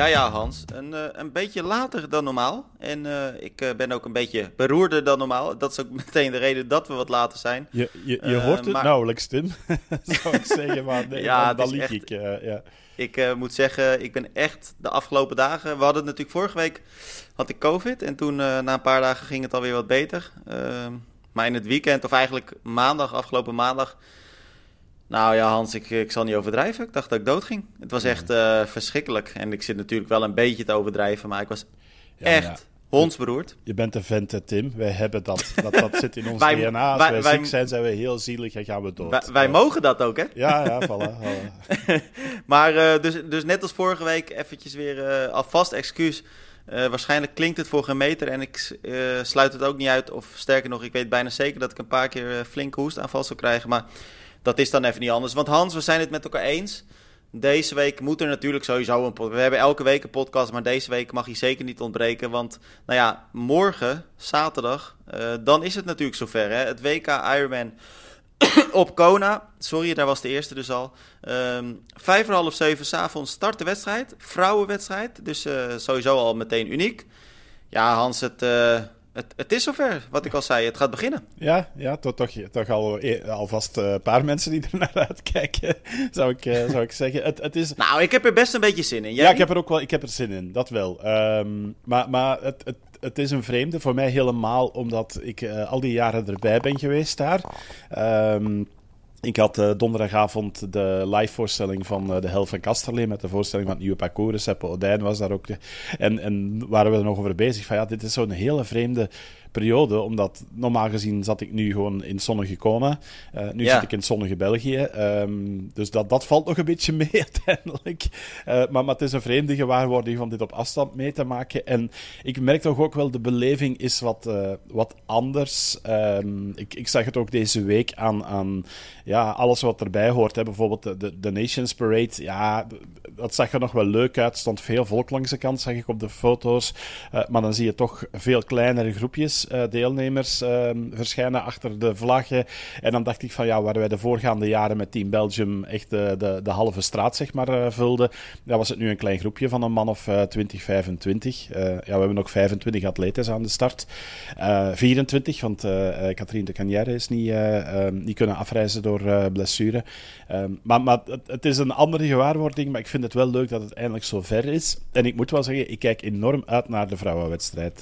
Ja, ja, Hans. Een, uh, een beetje later dan normaal. En uh, ik uh, ben ook een beetje beroerder dan normaal. Dat is ook meteen de reden dat we wat later zijn. Je, je, je hoort het maar... nauwelijks, Tim. Zou ik zeggen, maar nee, ja, dan, lieg echt... ik. ja. Ik moet zeggen, ik ben echt de afgelopen dagen... We hadden natuurlijk vorige week had ik COVID. En toen na een paar dagen ging het alweer wat beter. Ehm, maar in het weekend, of eigenlijk maandag, afgelopen maandag nou ja, Hans, ik, ik zal niet overdrijven. Ik dacht dat ik dood ging. Het was echt uh, verschrikkelijk. En ik zit natuurlijk wel een beetje te overdrijven, maar ik was echt ja. hondsberoerd. Je bent een vent, Tim. Wij hebben dat. Dat, dat zit in ons wij, DNA. Als wij, wij, ziek zijn, zijn we heel zielig en gaan we dood. Wij, mogen dat ook, hè? Ja, ja, voilà. maar uh, dus, dus net als vorige week, eventjes weer uh, alvast excuus. Uh, waarschijnlijk klinkt het voor geen meter en ik uh, sluit het ook niet uit. Of sterker nog, ik weet bijna zeker dat ik een paar keer uh, flinke hoestaanval zou krijgen. Maar dat is dan even niet anders. Want Hans, we zijn het met elkaar eens. Deze week moet er natuurlijk sowieso een podcast. We hebben elke week een podcast, maar deze week mag hij zeker niet ontbreken. Want, nou ja, morgen, zaterdag, uh, dan is het natuurlijk zover. Hè? Het WK Ironman op Kona. Sorry, daar was de eerste dus al. Um, vijf voor half zeven s'avonds start de wedstrijd. Vrouwenwedstrijd. Dus uh, sowieso al meteen uniek. Ja, Hans, het... Uh, het, het, is zover, wat ik al zei. Het gaat beginnen. Ja, ja toch, toch, toch al, eh, alvast een uh, paar mensen die er naar uitkijken, zou ik, uh, zou ik zeggen. Het, het is... Nou, ik heb er best een beetje zin in. Jij ja, ik heb er ook wel ik heb er zin in, dat wel. Um, maar maar het, het, het is een vreemde voor mij helemaal, omdat ik uh, al die jaren erbij ben geweest daar. Um, ik had uh, donderdagavond de live-voorstelling van uh, de Hel van Kasterlee met de voorstelling van het nieuwe parcours. Seppe Odijn was daar ook. En, en waren we er nog over bezig van ja, dit is zo'n hele vreemde periode. Omdat normaal gezien zat ik nu gewoon in zonnige Kona. Uh, nu zit ik in zonnige België. Um, dus dat, dat valt nog een beetje mee uiteindelijk. Uh, maar, maar het is een vreemde gewaarwording van dit op afstand mee te maken. En ik merk toch ook wel, de beleving is wat, uh, wat anders. Um, ik, ik zag het ook deze week aan, aan ja, alles wat erbij hoort. Hè. Bijvoorbeeld de, de Nations Parade. Ja, dat zag er nog wel leuk uit. Stond veel volk langs de kant, zag ik op de foto's. maar dan zie je toch veel kleinere groepjes. Eh, deelnemers uh, verschijnen achter de vlaggen. En dan dacht ik van ja, waar wij de voorgaande jaren met Team Belgium echt de, de, de halve straat zeg maar uh, vulden, dan was het nu een klein groepje van een man of 20, 25. ja, we hebben nog 25 atletes aan de start. 24, want Katrien de Canière is niet, ehm, niet kunnen afreizen door blessure. Ehm, maar maar het, het, is een andere gewaarwording, maar ik vind het wel leuk dat het eindelijk zo ver is. En ik moet wel zeggen, ik kijk enorm uit naar de vrouwenwedstrijd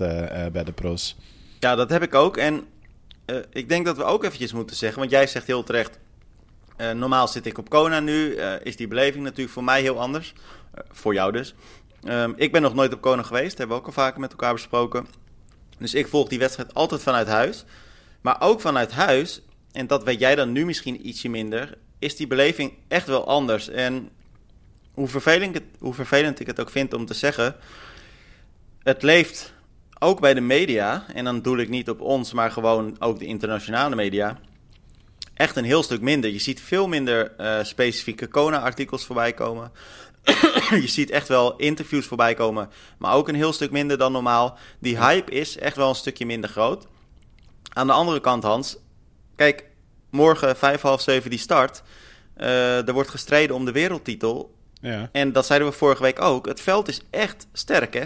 bij de pro's. Ja, dat heb ik ook. En uh, ik denk dat we ook eventjes moeten zeggen, want jij zegt heel terecht... Uh, normaal zit ik op Kona nu, uh, is die beleving natuurlijk voor mij heel anders. voor jou dus. Um, ik ben nog nooit op Kona geweest, hebben we ook al vaker met elkaar besproken. Dus ik volg die wedstrijd altijd vanuit huis. Maar ook vanuit huis, en dat weet jij dan nu misschien ietsje minder, is die beleving echt wel anders. En hoe het, hoe vervelend ik het ook vind om te zeggen, het leeft ook bij de media, en dan doe ik niet op ons, maar gewoon ook de internationale media, echt een heel stuk minder. Je ziet veel minder uh, specifieke Kona-artikels voorbij komen. je ziet echt wel interviews voorbij komen, maar ook een heel stuk minder dan normaal. Die hype is echt wel een stukje minder groot. Aan de andere kant, Hans, kijk, morgen vijf half zeven die start. Uh, er wordt gestreden om de wereldtitel. Ja. En dat zeiden we vorige week ook. Het veld is echt sterk, hè?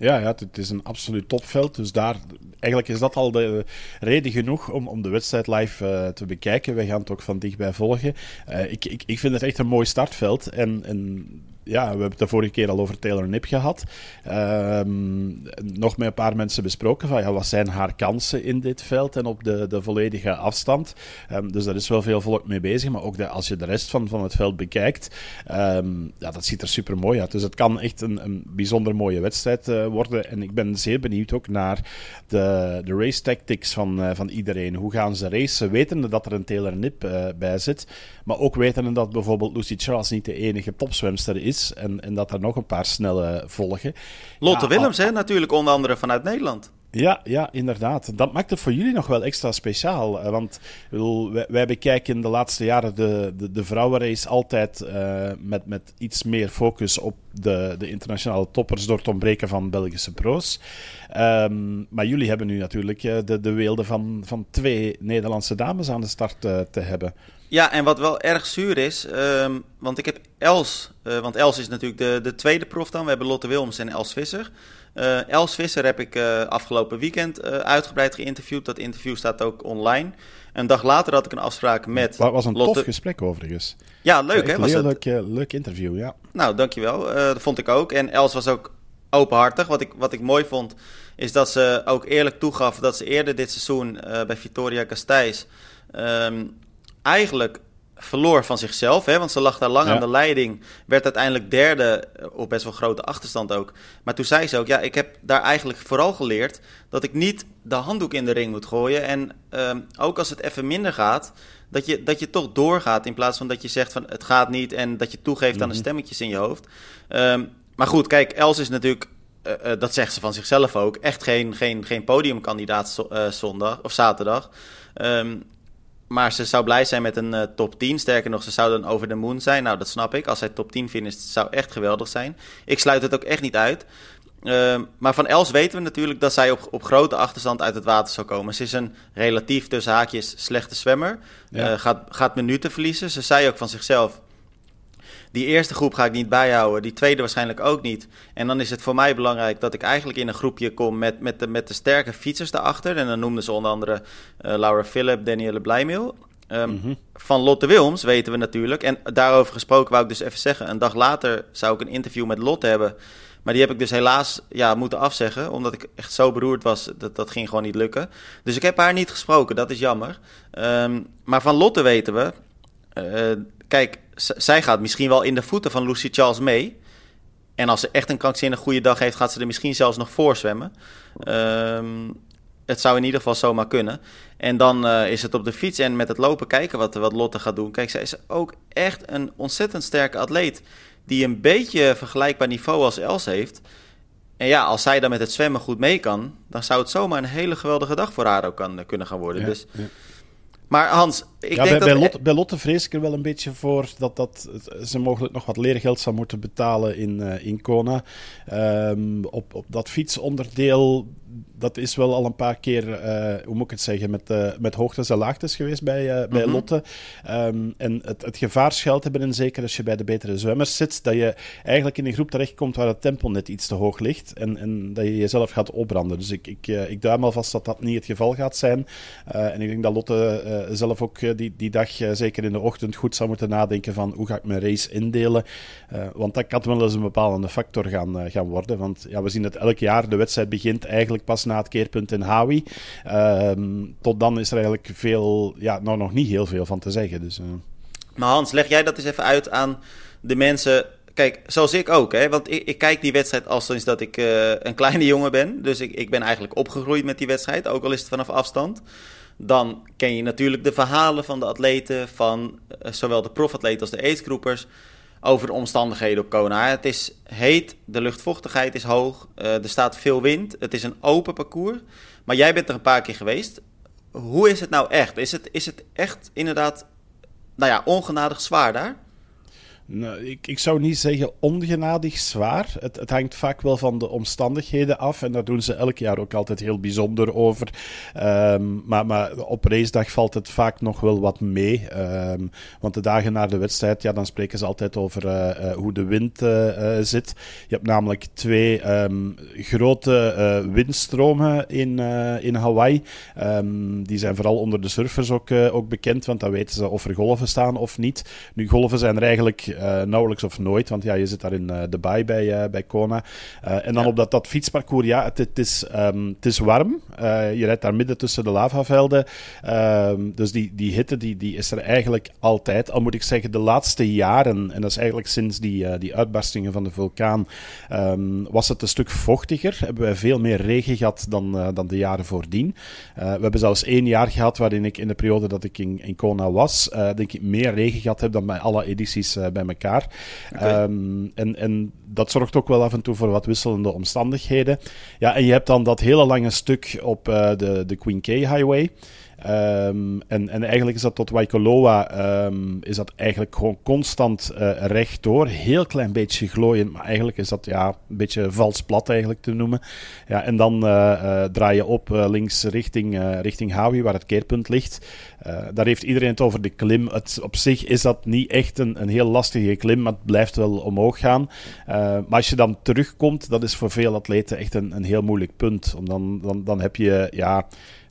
Ja, ja, het is een absoluut topveld. Dus daar, eigenlijk is dat al de reden genoeg om, om de wedstrijd live uh, te bekijken. Wij gaan het ook van dichtbij volgen. Uh, ik, ik, ik vind het echt een mooi startveld. En, en ja, we hebben het de vorige keer al over Taylor Nip gehad. Um, nog met een paar mensen besproken van ja, wat zijn haar kansen in dit veld en op de, de volledige afstand. Um, dus daar is wel veel volk mee bezig. Maar ook als je de rest van, van het veld bekijkt, um, ja, dat ziet er super mooi uit. Dus het kan echt een, een bijzonder mooie wedstrijd uh, worden. En ik ben zeer benieuwd ook naar de, de race tactics van, uh, van iedereen. Hoe gaan ze racen? Wetende dat er een Taylor Nip uh, bij zit. Maar ook wetende dat bijvoorbeeld Lucy Charles niet de enige topzwemster is en, en dat er nog een paar snelle volgen. Lotte Willems, hè, natuurlijk, onder andere vanuit Nederland. Ja, ja, inderdaad. Dat maakt het voor jullie nog wel extra speciaal. Eh, want wij, wij, bekijken de laatste jaren de, de, de vrouwenrace altijd uh, met, met iets meer focus op de, de internationale toppers door het ontbreken van Belgische pro's. Um, maar jullie hebben nu natuurlijk uh, de, de weelde van, van twee Nederlandse dames aan de start te hebben. Ja, en wat wel erg zuur is, um, want ik heb Els, want Els is natuurlijk de, de tweede prof dan. We hebben Lotte Wilms en Els Visser. Uh, Els Visser heb ik uh, afgelopen weekend uitgebreid geïnterviewd. Dat interview staat ook online. Een dag later had ik een afspraak met. Het was een Lotte... tof gesprek overigens. Ja, leuk hè? Was een leuk, leuk interview, ja. Nou, dankjewel. dat vond ik ook. En Els was ook openhartig. Wat ik, wat ik mooi vond, is dat ze ook eerlijk toegaf dat ze eerder dit seizoen bij Victoria Gasteiz. Um, eigenlijk verloor van zichzelf. Hè, want ze lag daar lang aan de leiding. Werd uiteindelijk derde eh, op best wel grote achterstand ook. Maar toen zei ze ook: Ja, ik heb daar eigenlijk vooral geleerd dat ik niet de handdoek in de ring moet gooien. En um, ook als het even minder gaat, dat je, dat je toch doorgaat. In plaats van dat je zegt van het gaat niet. En dat je toegeeft aan de mhm. stemmetjes in je hoofd. Um, maar goed, kijk, Els is natuurlijk. Uh, uh, dat zegt ze van zichzelf ook. Echt geen, geen, geen podiumkandidaat zo, uh, zondag of zaterdag. Um, maar ze zou blij zijn met een uh, top 10. Sterker nog, ze zou dan over de moon zijn. Nou, dat snap ik. Als zij top 10 finisht, zou echt geweldig zijn. Ik sluit het ook echt niet uit. Uh, maar van Els weten we natuurlijk dat zij op, op grote achterstand uit het water zal komen. Ze is een relatief tussen haakjes slechte zwemmer. Ja. Uh, gaat, gaat minuten verliezen. Ze zei ook van zichzelf: die eerste groep ga ik niet bijhouden, die tweede waarschijnlijk ook niet. En dan is het voor mij belangrijk dat ik eigenlijk in een groepje kom met, met, de, met de sterke fietsers daarachter. En dan noemden ze onder andere uh, Laura Philip, Danielle Blijmeel. Um, mm -hmm. Van Lotte Wilms weten we natuurlijk. En daarover gesproken wou ik dus even zeggen. Een dag later zou ik een interview met Lotte hebben. Maar die heb ik dus helaas ja, moeten afzeggen. Omdat ik echt zo beroerd was. Dat, dat ging gewoon niet lukken. Dus ik heb haar niet gesproken. Dat is jammer. Um, maar van Lotte weten we. Uh, kijk, zij gaat misschien wel in de voeten van Lucy Charles mee. En als ze echt een krankzinnig goede dag heeft, gaat ze er misschien zelfs nog voor zwemmen. Um, het zou in ieder geval zomaar kunnen. En dan uh, is het op de fiets en met het lopen kijken wat, wat Lotte gaat doen. Kijk, zij is ook echt een ontzettend sterke atleet. Die een beetje vergelijkbaar niveau als Els heeft. En ja, als zij dan met het zwemmen goed mee kan, dan zou het zomaar een hele geweldige dag voor haar ook kan, kunnen gaan worden. Ja, dus ja. Maar Hans, ik ja, denk bij, dat... bij, Lotte, bij Lotte vrees ik er wel een beetje voor dat, dat ze mogelijk nog wat leergeld zou moeten betalen in, uh, in Kona. Um, op, op dat fietsonderdeel, dat is wel al een paar keer, uh, hoe moet ik het zeggen, met, uh, met hoogtes en laagtes geweest bij, bij Mhm. Lotte. Um, en het, het gevaar schuilt hebben, en zeker als je bij de betere zwemmers zit, dat je eigenlijk in een groep terechtkomt waar het tempo net iets te hoog ligt en, en dat je jezelf gaat opbranden. Dus ik, ik, ik duim al vast dat dat niet het geval gaat zijn. en ik denk dat Lotte zelf ook die, die dag, zeker in de ochtend, goed zou moeten nadenken van hoe ga ik mijn race indelen. want dat kan wel eens een bepalende factor gaan, gaan worden. Want ja, we zien het elk jaar. De wedstrijd begint eigenlijk pas na het keerpunt in Hawi. Ehm, tot dan is er eigenlijk veel, ja, nou nog niet heel veel van te zeggen. Dus, Maar Hans, leg jij dat eens even uit aan de mensen kijk, zoals ik ook, hè, want ik, ik kijk die wedstrijd al sinds dat ik uh, een kleine jongen ben. Dus ik, ik ben eigenlijk opgegroeid met die wedstrijd, ook al is het vanaf afstand. Dan ken je natuurlijk de verhalen van de atleten, van uh, zowel de profatleten als de aidsgroepers, over de omstandigheden op Kona. Het is heet, de luchtvochtigheid is hoog, uh, er staat veel wind, het is een open parcours. Maar jij bent er een paar keer geweest. Hoe is het nou echt? Is het, is het echt inderdaad, nou ja, ongenadig zwaar daar? Nou, ik, ik zou niet zeggen ongenadig zwaar. Het, het, hangt vaak wel van de omstandigheden af. En daar doen ze elk jaar ook altijd heel bijzonder over. Um, maar, maar, op racedag valt het vaak nog wel wat mee. Um, want de dagen na de wedstrijd, ja, dan spreken ze altijd over uh, uh, hoe de wind uh, zit. Je hebt namelijk twee um, grote windstromen in, in Hawaii. die zijn vooral onder de surfers ook, ook bekend. Want dan weten ze of er golven staan of niet. Nu, golven zijn er eigenlijk uh, nauwelijks of nooit, want ja, je zit daar in de baai bij, uh, bij Kona. en dan ja. op dat, dat fietsparcours, ja, het, het is, um, het is warm. je rijdt daar midden tussen de lavavelden. Um, dus die, die hitte die, die is er eigenlijk altijd. Al moet ik zeggen, de laatste jaren, en dat is eigenlijk sinds die, die uitbarstingen van de vulkaan, um, was het een stuk vochtiger. Hebben wij veel meer regen gehad dan, dan de jaren voordien. we hebben zelfs één jaar gehad waarin ik in de periode dat ik in, in Kona was, denk ik meer regen gehad heb dan bij alle edities bij elkaar. Ehm, en, en dat zorgt ook wel af en toe voor wat wisselende omstandigheden. Ja, en je hebt dan dat hele lange stuk op de, de Queen K Highway. Um, en, en eigenlijk is dat tot Waikoloa um, is dat eigenlijk gewoon constant uh, rechtdoor. Heel klein beetje glooiend, maar eigenlijk is dat ja, een beetje vals plat eigenlijk te noemen. Ja, en dan uh, uh, draai je op links richting, richting Hawi, waar het keerpunt ligt. daar heeft iedereen het over de klim. Het, op zich is dat niet echt een, een heel lastige klim, maar het blijft wel omhoog gaan. maar als je dan terugkomt, dat is voor veel atleten echt een, een heel moeilijk punt. Om dan, dan, dan heb je ja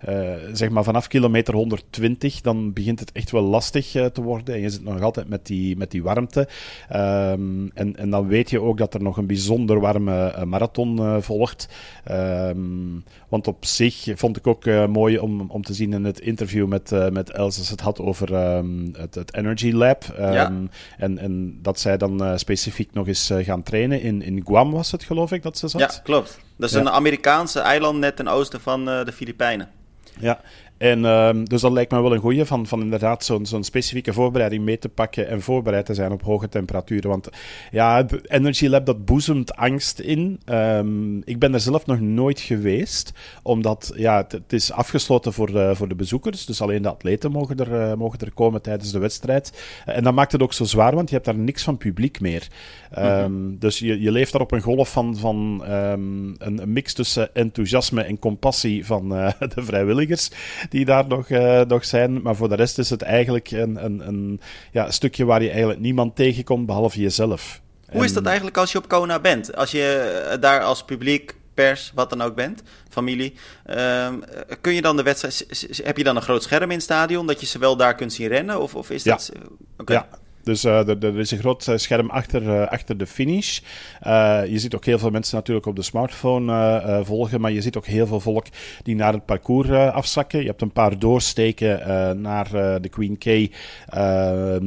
uh, zeg maar vanaf kilometer 120, dan begint het echt wel lastig uh, te worden. En je zit nog altijd met die, met die warmte. Um, en, en dan weet je ook dat er nog een bijzonder warme uh, marathon volgt. Um, want op zich vond ik ook mooi om, om te zien in het interview met, met Els, als het had over um, het, het, Energy Lab. Ja. en, en dat zij dan specifiek nog eens gaan trainen. In, in Guam was het, geloof ik, dat ze zat. Ja, klopt. Dat is ja. een Amerikaanse eiland net ten oosten van de Filipijnen. Ja, en um, dus dat lijkt me wel een goeie van, van inderdaad zo'n zo'n specifieke voorbereiding mee te pakken en voorbereid te zijn op hoge temperaturen. Want ja, Energy Lab dat boezemt angst in. Um, ik ben er zelf nog nooit geweest, omdat ja, het, het is afgesloten voor, uh, voor de bezoekers. Dus alleen de atleten mogen er, uh, mogen er komen tijdens de wedstrijd. En dat maakt het ook zo zwaar, want je hebt daar niks van publiek meer. Um, mm -hmm. Dus je, je leeft daar op een golf van, van een, een, mix tussen enthousiasme en compassie van de vrijwilligers die daar nog, uh, nog zijn. Maar voor de rest is het eigenlijk een, een, een ja, stukje waar je eigenlijk niemand tegenkomt behalve jezelf. Hoe is dat eigenlijk als je op Kona bent? Als je eh, daar als publiek, pers, wat dan ook bent, familie. Uh, kun je dan de wedstrijd. Heb je dan een groot scherm in het stadion dat je ze wel daar kunt zien rennen? Of, of is ja. dat. Okay. Ja, dus uh, er, er, is een groot eh, scherm achter, uh, achter de finish. Je ziet ook heel veel mensen natuurlijk op de smartphone volgen, maar je ziet ook heel veel volk die naar het parcours afzakken. Je hebt een paar doorsteken naar de Queen K.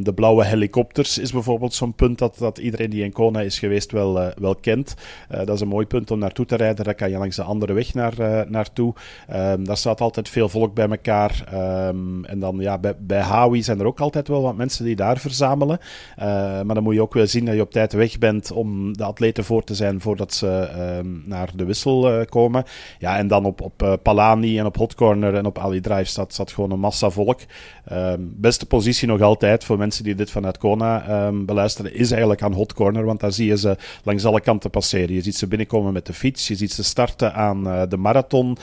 de blauwe helikopters is bijvoorbeeld zo'n punt dat, dat iedereen die in Kona is geweest wel, wel kent. dat is een mooi punt om naartoe te rijden. Daar kan je langs de andere weg naar, naartoe. Um, daar staat altijd veel volk bij elkaar. Um, en dan ja, bij, bij Hawi zijn er ook altijd wel wat mensen die daar verzamelen. Uh, maar dan moet je ook wel zien dat je op tijd weg bent om de atleten voor te zijn voordat ze uh, naar de wissel uh, komen. Ja, en dan op, op Palani en op Hot Corner en op Ali Drive staat, staat gewoon een massa volk. Ehm, beste positie nog altijd voor mensen die dit vanuit Kona um, beluisteren, is eigenlijk aan Hot Corner, want daar zie je ze langs alle kanten passeren. Je ziet ze binnenkomen met de fiets, je ziet ze starten aan de marathon,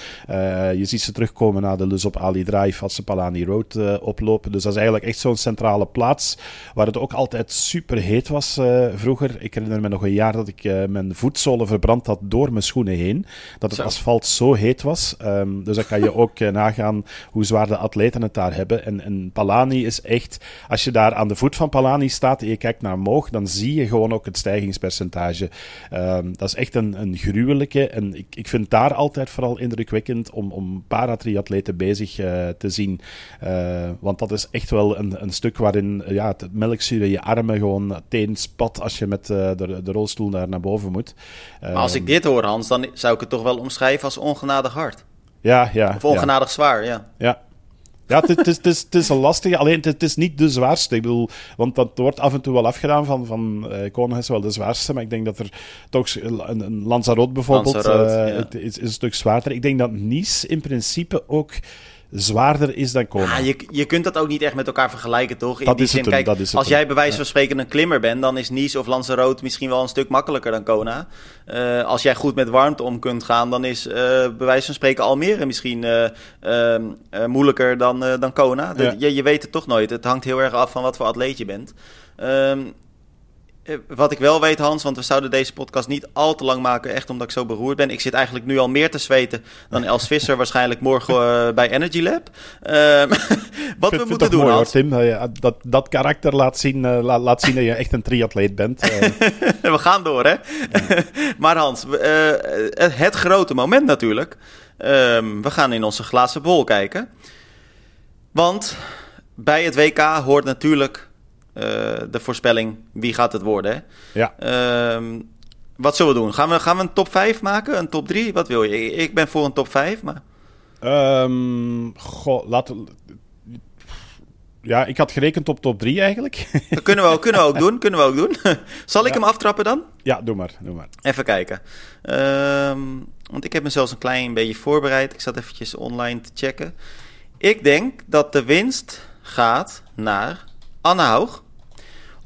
je ziet ze terugkomen naar de lus op Ali Drive als ze Palani Road oplopen. Dus dat is eigenlijk echt zo'n centrale plaats waar het ook altijd super heet was uh, vroeger. Ik herinner me nog een jaar dat ik uh, mijn voetzolen verbrand had door mijn schoenen heen. Dat het zo. asfalt zo heet was. Um, dus dan kan je ook uh, nagaan hoe zwaar de atleten het daar hebben. En, en Palani is echt, als je daar aan de voet van Palani staat en je kijkt naar omhoog, dan zie je gewoon ook het stijgingspercentage. Um, dat is echt een, een gruwelijke. En ik, ik vind daar altijd vooral indrukwekkend om, om paratriatleten bezig te zien. want dat is echt wel een, een stuk waarin ja, het melkzuur je armen gewoon teen spat als je met uh, de, de rolstoel daar naar boven moet. Maar als ik dit hoor, Hans, dan zou ik het toch wel omschrijven als ongenadig hard. Ja, ja. Of ongenadig ja. zwaar, ja. Ja, ja, het, is, het, is, het is een lastige. Alleen het is niet de zwaarste. Ik bedoel, want dat wordt af en toe wel afgedaan van, van uh, Koning is wel de zwaarste. Maar ik denk dat er toch een, een Lanzarote bijvoorbeeld Lanzarote, uh, ja. het is, is, een stuk zwaarder. Ik denk dat Nice in principe ook zwaarder is dan Kona. Ja, je, je kunt dat ook niet echt met elkaar vergelijken, toch? In dat die is zin, kijk, dat is het als jij bij wijze van spreken een klimmer bent, dan is Nice of Lanzarote misschien wel een stuk makkelijker dan Kona. Uh, als jij goed met warmte om kunt gaan, dan is uh, bij wijze van spreken Almere misschien uh, moeilijker dan, dan Kona. Ja. Je, je weet het toch nooit. Het hangt heel erg af van wat voor atleet je bent. Um, Eh, wat ik wel weet, Hans, want we zouden deze podcast niet al te lang maken, echt omdat ik zo beroerd ben. Ik zit eigenlijk nu al meer te zweten dan Els Visser waarschijnlijk morgen uh, bij Energy Lab. Uh, wat we moeten doen, mooi, Hans. Tim, dat, dat karakter laat zien, uh, laat, laat zien dat je echt een triatleet bent. we gaan door, hè? maar Hans, het grote moment natuurlijk. Ehm, we gaan in onze glazen bol kijken. Want bij het WK hoort natuurlijk de voorspelling wie gaat het worden. Hè? Ja. Uh, wat zullen we doen? Gaan we, gaan we een top 5 maken? Een top 3? Wat wil je? Ik ben voor een top 5, maar... Um, goh, laten ja, ik had gerekend op top 3 eigenlijk. Dat kunnen we, ook, kunnen we ook doen. Kunnen we ook doen. Zal ik hem aftrappen dan? Ja, doe maar. Doe maar. Even kijken. Ehm, want ik heb me zelfs een klein beetje voorbereid. Ik zat eventjes online te checken. Ik denk dat de winst gaat naar Anne Hoog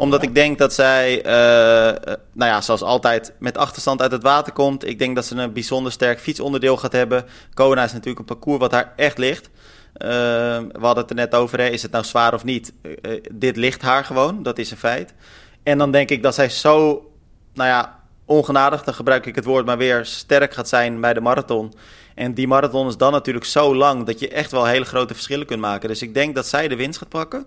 omdat ik denk dat zij, uh, nou ja, zoals altijd, met achterstand uit het water komt. Ik denk dat ze een bijzonder sterk fietsonderdeel gaat hebben. Kona is natuurlijk een parcours wat haar echt ligt. Uh, we hadden het er net over, hè. is het nou zwaar of niet? dit ligt haar gewoon, dat is een feit. En dan denk ik dat zij zo, nou ja, ongenadig, dan gebruik ik het woord maar weer, sterk gaat zijn bij de marathon. En die marathon is dan natuurlijk zo lang dat je echt wel hele grote verschillen kunt maken. Dus ik denk dat zij de winst gaat pakken.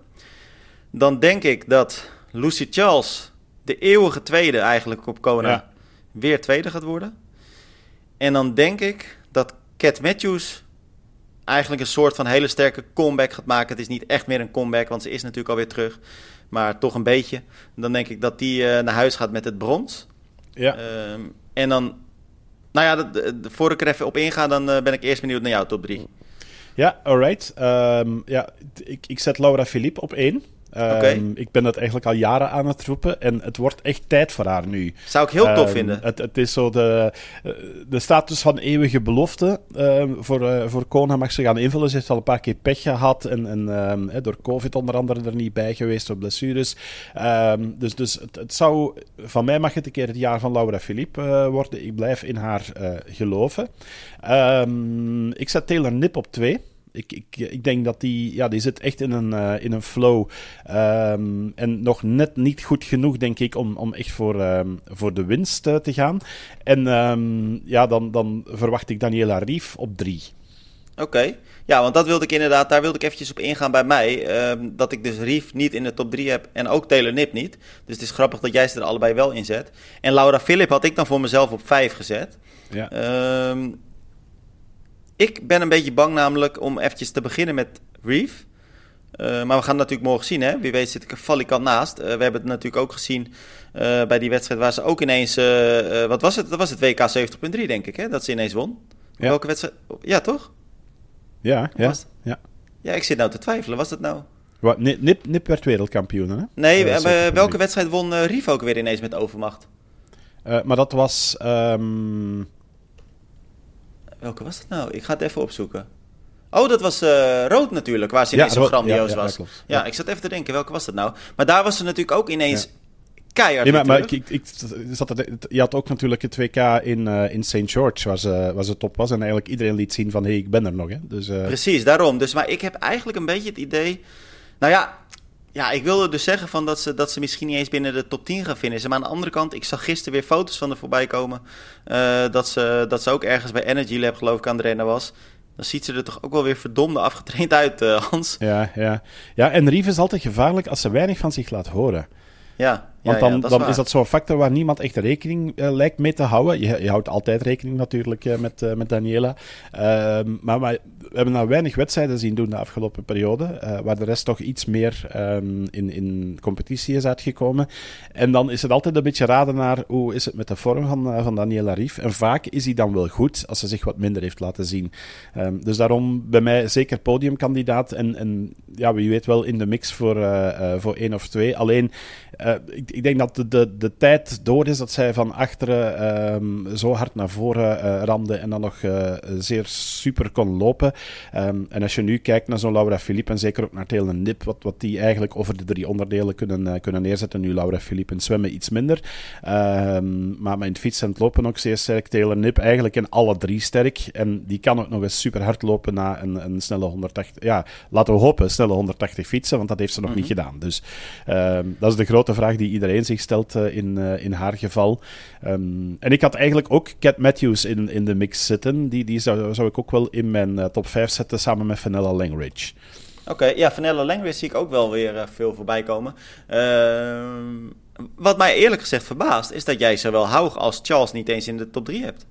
Dan denk ik dat Lucy Charles, de eeuwige tweede eigenlijk op Kona, weer tweede gaat worden. En dan denk ik dat Cat Matthews eigenlijk een soort van hele sterke comeback gaat maken. Het is niet echt meer een comeback, want ze is natuurlijk alweer terug. Maar toch een beetje. Dan denk ik dat die uh, naar huis gaat met het brons. Ja. Uh, en dan, nou ja, de, de, voor ik er even op inga, dan uh, ben ik eerst benieuwd naar jouw top 3. Ja, alright. Um, ja, ik, ik zet Laura Philippe op 1. Um, ik ben dat eigenlijk al jaren aan het roepen en het wordt echt tijd voor haar nu. Zou ik heel tof um, vinden. Het, het, is zo de, eh, de status van eeuwige belofte. Um, voor, uh, voor Kona mag ze gaan invullen. Ze heeft al een paar keer pech gehad en, en door COVID onder andere er niet bij geweest, door blessures. dus dus het, het, zou, van mij mag het een keer het jaar van Laura Philippe uh, worden. Ik blijf in haar geloven. ik zet Taylor Nip op 2 ik, ik, ik denk dat die, ja, die zit echt in een, uh, in een flow. Um, en nog net niet goed genoeg, denk ik, om, om echt voor, um, voor de winst uh, te gaan. En um, ja, dan, dan verwacht ik Daniela Rief op drie. Oké, okay. ja, want dat wilde ik inderdaad, daar wilde ik eventjes op ingaan bij mij. dat ik dus Rief niet in de top 3 heb en ook Taylor Nip niet. Dus het is grappig dat jij ze er allebei wel in zet. En Laura Philip had ik dan voor mezelf op 5 gezet. Ja. Ik ben een beetje bang namelijk om eventjes te beginnen met Reef. Uh, maar we gaan natuurlijk morgen zien, hè. Wie weet zit ik er valikant naast. Uh, we hebben het natuurlijk ook gezien uh, bij die wedstrijd waar ze ook ineens... wat was het? Dat was het WK 70.3, denk ik, hè? Dat ze ineens won. Ja. Welke wedstrijd? Ja, toch? Ja, ja, ja. Ja, ik zit nou te twijfelen. Was dat nou... Wat, Nip, Nip werd wereldkampioen, hè? Nee, welke wedstrijd won Reef ook weer ineens met overmacht? maar dat was... Um... Welke was dat nou? Ik ga het even opzoeken. Oh, dat was uh, rood natuurlijk, waar ze ineens ja, zo grandioos ja, was. Ja, ik zat even te denken, welke was dat nou? Maar daar was ze natuurlijk ook ineens keihard nee, maar, maar ik, ik, ik, zat er, je had ook natuurlijk het WK in, uh, in St. George, waar ze, waar ze top was. En eigenlijk iedereen liet zien van, hé, hey, ik ben er nog. Hè. Dus, uh... Precies, daarom. Dus, maar ik heb eigenlijk een beetje het idee... Nou ja, ja, ik wilde dus zeggen van dat, ze, dat ze misschien niet eens binnen de top 10 gaan finishen. Maar aan de andere kant, ik zag gisteren weer foto's van er voorbij komen. Uh, dat, ze, dat ze ook ergens bij Energy Lab, geloof ik, aan de rennen was. Dan ziet ze er toch ook wel weer verdomde afgetraind uit, uh, Hans. Ja, ja. ja, en Rief is altijd gevaarlijk als ze weinig van zich laat horen. Ja, Want dan, is, dan is, dat zo'n factor waar niemand echt rekening uh, lijkt mee te houden. Je, je houdt altijd rekening natuurlijk uh, met, uh, met Daniela. Ehm, maar, maar we hebben nou weinig wedstrijden zien doen de afgelopen periode. waar de rest toch iets meer um, in, in competitie is uitgekomen. En dan is het altijd een beetje raden naar hoe is het met de vorm van, van Daniela Rief. En vaak is hij dan wel goed als ze zich wat minder heeft laten zien. Um, dus daarom bij mij zeker podiumkandidaat. En, en ja, wie weet wel in de mix voor, voor één of twee. Alleen ik, ik, denk dat de, de, de, tijd door is dat zij van achteren um, zo hard naar voren uh, ramde en dan nog uh, zeer super kon lopen. Um, en als je nu kijkt naar zo'n Laura Philippe en zeker ook naar Taylor Nip, wat, wat die eigenlijk over de drie onderdelen kunnen, kunnen neerzetten. Nu Laura Philippe in zwemmen iets minder. Um, maar, maar in het fietsen en het lopen ook zeer sterk. Taylor Nip eigenlijk in alle drie sterk. En die kan ook nog eens super hard lopen na een, een snelle 180. Ja, laten we hopen, snelle 180 fietsen, want dat heeft ze nog mm -hmm. niet gedaan. Dus dat is de grote vraag die iedereen zich stelt uh, in, uh, in haar geval. Um, en ik had eigenlijk ook Cat Matthews in, in de mix zitten. Die, die zou, zou ik ook wel in mijn uh, top 5 zetten samen met Vanilla Langridge. Oké, ja, Vanilla Langridge zie ik ook wel weer veel voorbij komen. Ehm, wat mij eerlijk gezegd verbaast, is dat jij zowel Haug als Charles niet eens in de top 3 hebt.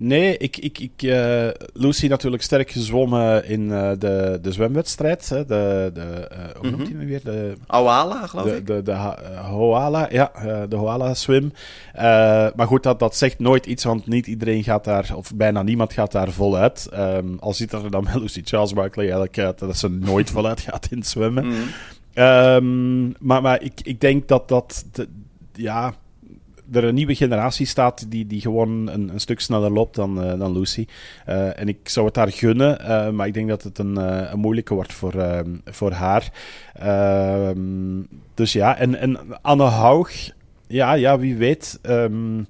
Nee, ik, ik, ik, uh, Lucy natuurlijk sterk gezwommen in uh, de, de zwemwedstrijd. Hè, de, de, uh, hoe noemt hij mm -hmm. weer? De, Awala, geloof de, ik. De, de, de Hoala, ja, de Hoala swim. maar goed, dat, dat zegt nooit iets, want niet iedereen gaat daar, of bijna niemand gaat daar voluit. Um, al ziet er dan bij Lucy Charles Barkley eigenlijk uit dat ze nooit voluit gaat in het zwemmen. Mm -hmm. um, maar maar ik, ik denk dat dat, de, ja er een nieuwe generatie staat die, die gewoon een, een stuk sneller loopt dan, uh, dan Lucy. Uh, en ik zou het haar gunnen, uh, maar ik denk dat het een, een moeilijke wordt voor, voor haar. Ehm, dus ja, en, en Anne Haug, ja, ja wie weet. Um,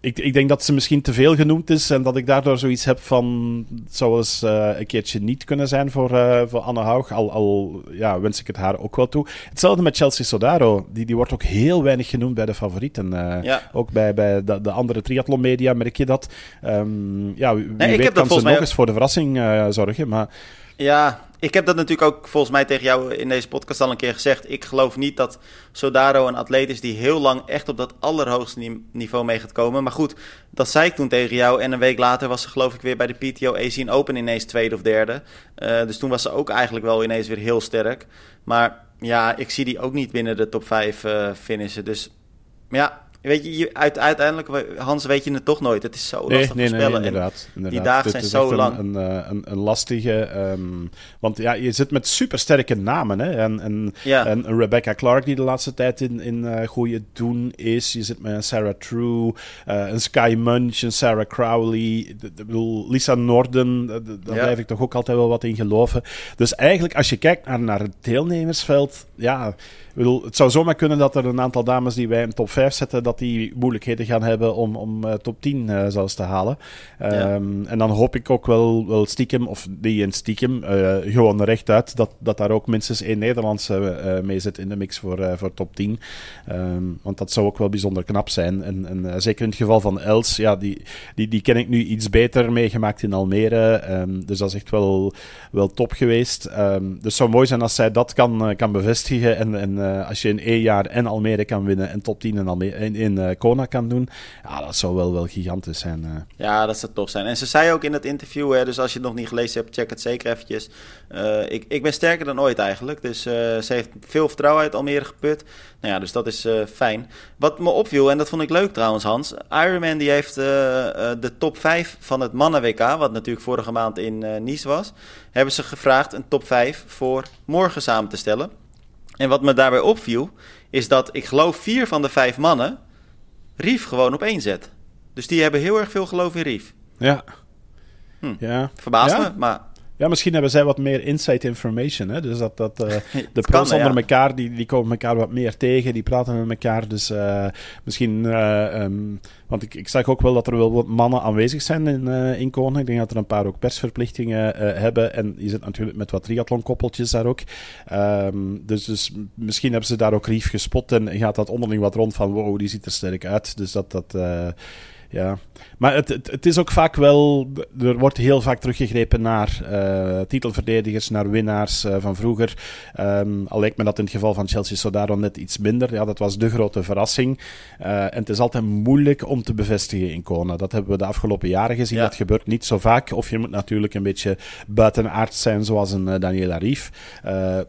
ik, ik denk dat ze misschien te veel genoemd is en dat ik daardoor zoiets heb van. Het zou eens uh, een keertje niet kunnen zijn voor, uh, voor Anne Haug. Al, al ja, wens ik het haar ook wel toe. Hetzelfde met Chelsea Sodaro. Die, die wordt ook heel weinig genoemd bij de favorieten. Uh, ja. Ook bij, bij de, de andere triathlonmedia merk je dat. Um, ja, wie nee, weet kan ze nog eens voor de verrassing zorgen. Maar ja, ik heb dat natuurlijk ook volgens mij tegen jou in deze podcast al een keer gezegd. Ik geloof niet dat Sodaro een atleet is die heel lang echt op dat allerhoogste niveau mee gaat komen. Maar goed, dat zei ik toen tegen jou. En een week later was ze geloof ik weer bij de PTO Asian Open ineens tweede of derde. Uh, dus toen was ze ook eigenlijk wel ineens weer heel sterk. Maar ja, ik zie die ook niet binnen de top 5 uh, finishen. Dus ja, Weet je, uit, uiteindelijk, Hans, weet je het toch nooit. Het is zo lastig nee, nee, voorspellen. Nee, inderdaad, inderdaad. Die dagen zijn zo lang. Een, een, een, een lastige... Um, want ja, je zit met supersterke namen. Hè? En, en, ja. en Rebecca Clark, die de laatste tijd in, in uh, goede doen is. Je zit met een Sarah True, uh, een Sky Munch, een Sarah Crowley. Bedoel, Lisa Norden, daar ja. blijf ik toch ook altijd wel wat in geloven. Dus eigenlijk, als je kijkt naar, naar het deelnemersveld... Ja, bedoel, het zou zomaar kunnen dat er een aantal dames die wij in top 5 zetten, dat die moeilijkheden gaan hebben om, om uh, top 10 uh, zelfs te halen. Ja. Um, en dan hoop ik ook wel, wel stiekem, of die in stiekem, uh, gewoon rechtuit, dat, dat daar ook minstens één Nederlandse mee zit in de mix voor, voor top 10. Um, want dat zou ook wel bijzonder knap zijn. En, en zeker in het geval van Els, ja, die, die, die ken ik nu iets beter meegemaakt in Almere. Um, dus dat is echt wel, wel top geweest. dus het zou mooi zijn als zij dat kan, kan bevestigen en, en uh, als je in één jaar en Almere kan winnen en top 10 in, Almere, in, in uh, Kona kan doen, ja, dat zou wel, wel gigantisch zijn. Uh. Ja, dat zou tof zijn. En ze zei ook in het interview, hè, dus als je het nog niet gelezen hebt, check het zeker eventjes. ik, ik ben sterker dan ooit eigenlijk, dus ze heeft veel vertrouwen uit Almere geput. Nou ja, dus dat is fijn. Wat me opviel, en dat vond ik leuk trouwens Hans, Ironman die heeft de top 5 van het mannen-WK, wat natuurlijk vorige maand in Nice was, hebben ze gevraagd een top 5 voor morgen samen te stellen. En wat me daarbij opviel, is dat ik geloof vier van de vijf mannen Rief gewoon op één zet. Dus die hebben heel erg veel geloof in Rief. Ja. Hm. ja. Verbaast me, maar ja, misschien hebben zij wat meer insight information. Hè? Dus dat, dat uh, de pros onder ja. elkaar, die, die komen elkaar wat meer tegen, die praten met elkaar. Dus uh, misschien, uh, um, want ik, ik zag ook wel dat er wel wat mannen aanwezig zijn in, in Konen. Ik denk dat er een paar ook persverplichtingen hebben. En je zit natuurlijk met wat triathlon-koppeltjes daar ook. Um, dus, dus misschien hebben ze daar ook Rief gespot en gaat dat onderling wat rond van wow, die ziet er sterk uit. Dus dat... dat ja, maar het, het, het, is ook vaak wel. Er wordt heel vaak teruggegrepen naar uh, titelverdedigers, naar winnaars uh, van vroeger. Um, al lijkt me dat in het geval van Chelsea Sodaro net iets minder. Ja, dat was de grote verrassing. Uh, en het is altijd moeilijk om te bevestigen in Kona. Dat hebben we de afgelopen jaren gezien. Ja. Dat gebeurt niet zo vaak. Of je moet natuurlijk een beetje buitenaard zijn, zoals een Daniela Rief.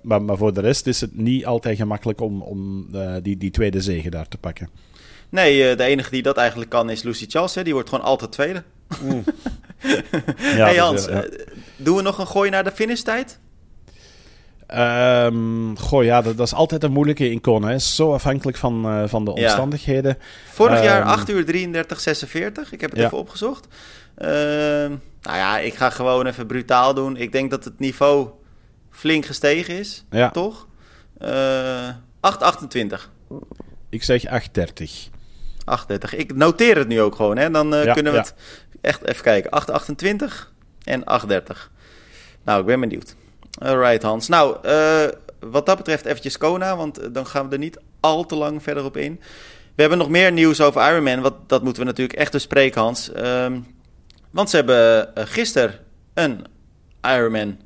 maar, maar voor de rest is het niet altijd gemakkelijk om, om die, die tweede zege daar te pakken. Nee, uh, de enige die dat eigenlijk kan is Lucy Charles. Hè? Die wordt gewoon altijd tweede. Mm. ja, hey Hans, dus, ja. uh, doen we nog een gooi naar de finishtijd? Um, goh, ja, dat, dat, is altijd een moeilijke. Hè. Zo afhankelijk van, uh, van de omstandigheden. Ja. Vorig um, jaar 8 uur 33, 46. Ik heb het ja. even opgezocht. Uh, nou ja, ik ga gewoon even brutaal doen. Ik denk dat het niveau flink gestegen is, ja. toch? Uh, 8,28. Ik zeg 8,30. 38. Ik noteer het nu ook gewoon, hè? Dan uh, ja, kunnen we ja. het echt even kijken. 828 en 830. Nou, ik ben benieuwd. Alright, Hans. Nou, uh, wat dat betreft eventjes Kona, want dan gaan we er niet al te lang verder op in. We hebben nog meer nieuws over Ironman, wat, dat moeten we natuurlijk echt bespreken, Hans. Um, want ze hebben gisteren een Ironman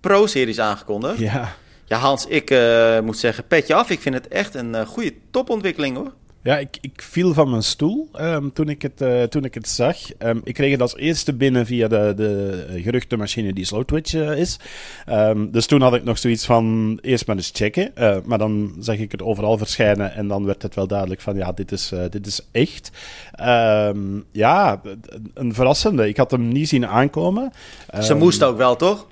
Pro-series aangekondigd. Ja. Ja, Hans, ik uh, moet zeggen, petje af. Ik vind het echt een uh, goede topontwikkeling, hoor. Ja, ik, ik viel van mijn stoel ehm, toen, ik het, uh, toen ik het zag. Um, ik kreeg het als eerste binnen via de, de geruchtenmachine die Slowtwitch uh, is. Um, dus toen had ik nog zoiets van eerst maar eens checken. Uh, maar dan zag ik het overal verschijnen en dan werd het wel duidelijk van ja, dit is, dit is echt. ja, een verrassende. Ik had hem niet zien aankomen. Ze moest ook wel, toch?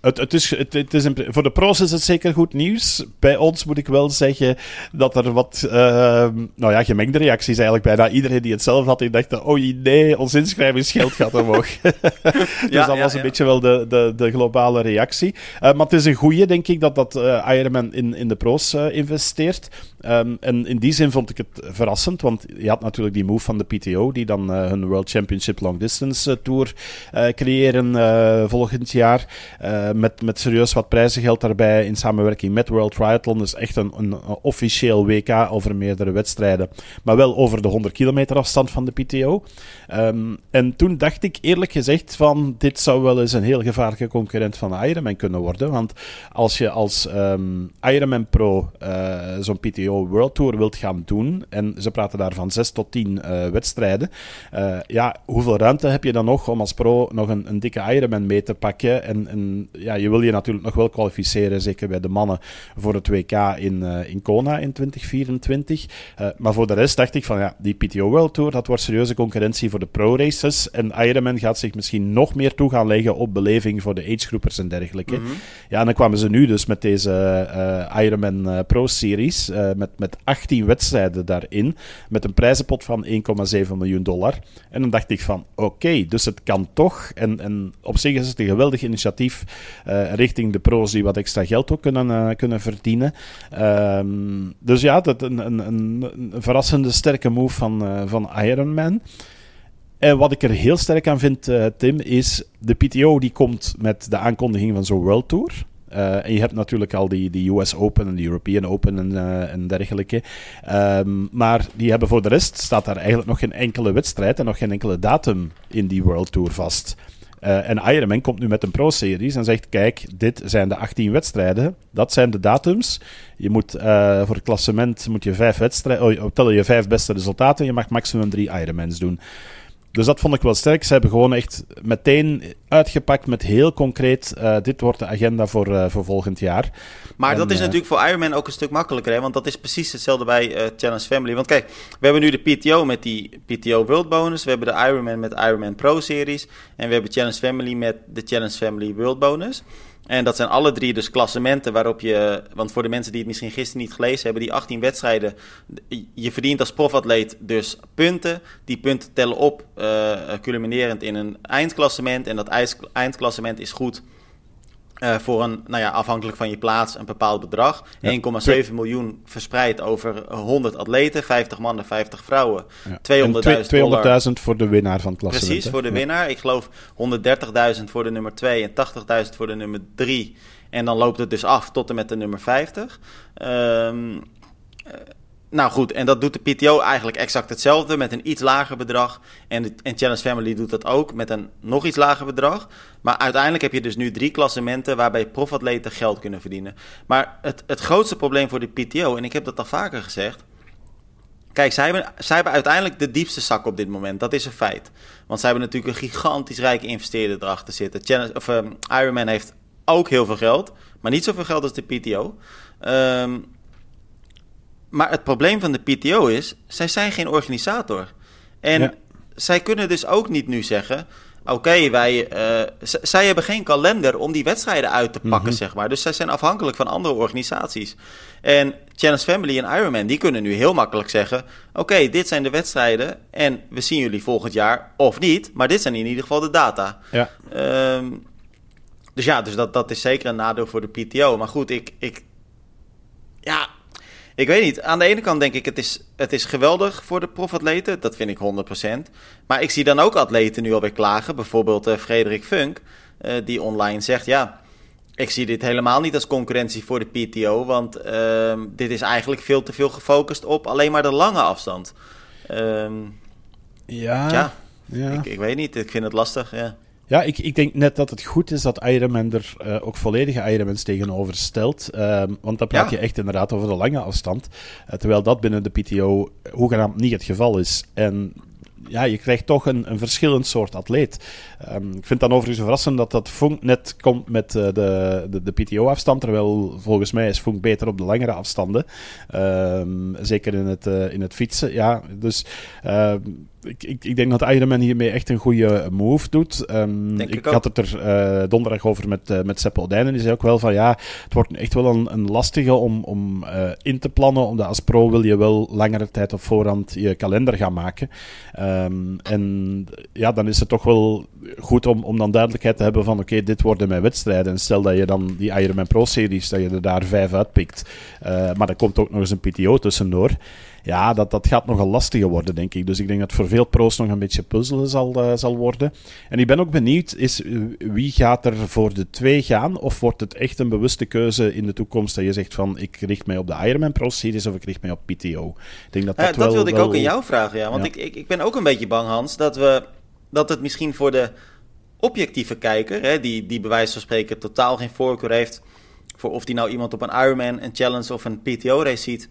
Het, het is, het, het is voor de pros is het zeker goed nieuws. Bij ons moet ik wel zeggen dat er wat uh, nou ja, gemengde reacties eigenlijk bijna iedereen die het zelf had, die dacht, oh nee, ons inschrijvingsgeld gaat omhoog. dus ja, dat was een beetje wel de, de, de globale reactie. Uh, maar het is een goede, denk ik, dat, dat uh, Ironman in, in de pro's investeert. Um, en in die zin vond ik het verrassend, want je had natuurlijk die move van de PTO, die dan hun World Championship Long Distance Tour creëren volgend jaar met, met serieus wat prijzengeld daarbij in samenwerking met World Triathlon. Dus echt een, een, officieel WK over meerdere wedstrijden. Maar wel over de 100 kilometer afstand van de PTO. Um, en toen dacht ik eerlijk gezegd van dit zou wel eens een heel gevaarlijke concurrent van Ironman kunnen worden. Want als je als um, Ironman Pro zo'n PTO World Tour wilt gaan doen, en ze praten daar van 6 tot 10 uh, wedstrijden, uh, ja, hoeveel ruimte heb je dan nog om als pro nog een, een dikke Ironman mee te pakken? En, en ja, je wil je natuurlijk nog wel kwalificeren, zeker bij de mannen, voor het WK in, uh, in Kona in 2024. Uh, maar voor de rest dacht ik van ja, die PTO World Tour, dat wordt serieuze concurrentie voor de pro-races. En Ironman gaat zich misschien nog meer toe gaan leggen op beleving voor de agegroepers en dergelijke. Mm -hmm. Ja, en dan kwamen ze nu dus met deze Ironman Pro-series, met, met 18 wedstrijden daarin, met een prijzenpot van 1,7 miljoen dollar. En dan dacht ik van oké, dus het kan toch. En, en op zich is het een geweldig initiatief uh, richting de pro's die wat extra geld ook kunnen, uh, kunnen verdienen. Um, dus ja, dat een, een, een, verrassende sterke move van, uh, van Ironman. En wat ik er heel sterk aan vind, Tim, is de PTO die komt met de aankondiging van zo'n World Tour. Uh, en je hebt natuurlijk al die, die US Open en de European Open en, uh, en dergelijke. Um, maar die hebben voor de rest, staat daar eigenlijk nog geen enkele wedstrijd en nog geen enkele datum in die World Tour vast. Uh, en Ironman komt nu met een Pro-series en zegt: Kijk, dit zijn de 18 wedstrijden, dat zijn de datums. Je moet voor het klassement moet je vijf wedstrijden, oh, tellen je vijf beste resultaten. Je mag maximum drie Ironmans doen. Dus dat vond ik wel sterk. Ze hebben gewoon echt meteen uitgepakt met heel concreet: uh, dit wordt de agenda voor, uh, voor volgend jaar. Maar en, dat is uh, natuurlijk voor Ironman ook een stuk makkelijker, hè? want dat is precies hetzelfde bij Challenge Family. Want kijk, we hebben nu de PTO met die PTO World Bonus, we hebben de Ironman met Ironman Pro Series en we hebben Challenge Family met de Challenge Family World Bonus. En dat zijn alle drie dus klassementen waarop je, want voor de mensen die het misschien gisteren niet gelezen hebben, die 18 wedstrijden, je verdient als profatleet dus punten. Die punten tellen op, uh, culminerend in een eindklassement. En dat eindklassement is goed uh, voor een, nou ja, afhankelijk van je plaats, een bepaald bedrag. Ja. 1,7 miljoen verspreid over 100 atleten, 50 mannen, 50 vrouwen. Ja. 200.000 200 voor de winnaar van het klassement. Precies, voor de winnaar. Ik geloof 130.000 voor de nummer 2 en 80.000 voor de nummer 3. En dan loopt het dus af tot en met de nummer 50. Um, nou goed, en dat doet de PTO eigenlijk exact hetzelfde met een iets lager bedrag. En, en Challenge Family doet dat ook met een nog iets lager bedrag. Maar uiteindelijk heb je dus nu drie klassementen waarbij profatleten geld kunnen verdienen. Maar het, het grootste probleem voor de PTO, en ik heb dat al vaker gezegd. Kijk, zij hebben, zij hebben uiteindelijk de diepste zak op dit moment. Dat is een feit. Want zij hebben natuurlijk een gigantisch rijke investeerder erachter zitten. Challenge, of, um, Ironman heeft ook heel veel geld, maar niet zoveel geld als de PTO. Um, maar het probleem van de PTO is, zij zijn geen organisator. En ja. zij kunnen dus ook niet nu zeggen... Oké, wij, uh, zij hebben geen kalender om die wedstrijden uit te pakken, mm -hmm. zeg maar. Dus zij zijn afhankelijk van andere organisaties. En Challenge Family en Ironman, die kunnen nu heel makkelijk zeggen... Oké, okay, dit zijn de wedstrijden en we zien jullie volgend jaar of niet. Maar dit zijn in ieder geval de data. Ja. Um, dus ja, dus dat, dat is zeker een nadeel voor de PTO. Maar goed, ik... ik ja, ik weet niet. Aan de ene kant denk ik, het is, het is geweldig voor de profatleten. Dat vind ik 100%. Maar ik zie dan ook atleten nu alweer klagen. Bijvoorbeeld uh, Frederik Funk, uh, die online zegt... ja, ik zie dit helemaal niet als concurrentie voor de PTO... want uh, dit is eigenlijk veel te veel gefocust op alleen maar de lange afstand. Um, ja, ja, ja. Ik, ik, weet niet. Ik vind het lastig, ja. Ja, ik, ik denk net dat het goed is dat Ironman er uh, ook volledige Ironmans tegenover stelt. Um, want dan praat ja. je echt inderdaad over de lange afstand. Uh, terwijl dat binnen de PTO hoegenaamd niet het geval is. En ja, je krijgt toch een, een verschillend soort atleet. Um, ik vind dan overigens verrassend dat dat Funk net komt met uh, de, de, de PTO-afstand, terwijl volgens mij is Funk beter op de langere afstanden. Um, zeker in het, uh, in het fietsen, ja. Dus... Uh, ik, ik, ik, denk dat Ironman hiermee echt een goede move doet. Um, ik, ik had het er uh, donderdag over met, uh, met Sepp. En die zei ook wel van ja, het wordt echt wel een, een lastige om, om uh, in te plannen. Omdat als pro wil je wel langere tijd op voorhand je kalender gaan maken. Um, en ja, dan is het toch wel goed om, om dan duidelijkheid te hebben van oké, okay, dit worden mijn wedstrijden. En stel dat je dan die Ironman Pro Series, dat je er daar vijf uitpikt. maar er komt ook nog eens een PTO tussendoor ja, dat, dat gaat nogal lastiger worden, denk ik. Dus ik denk dat voor veel pro's nog een beetje puzzelen zal, uh, zal worden. En ik ben ook benieuwd, is, wie gaat er voor de twee gaan? Of wordt het echt een bewuste keuze in de toekomst dat je zegt van, ik richt mij op de Ironman Pro Series of ik richt mij op PTO? Ik denk dat dat, ja, dat wilde ik ook in jou vragen, ja. Want Ik, ik, ik ben ook een beetje bang, Hans, dat, we, dat het misschien voor de objectieve kijker, hè, die, die bij wijze van spreken totaal geen voorkeur heeft voor of die nou iemand op een Ironman, een Challenge of een PTO-race ziet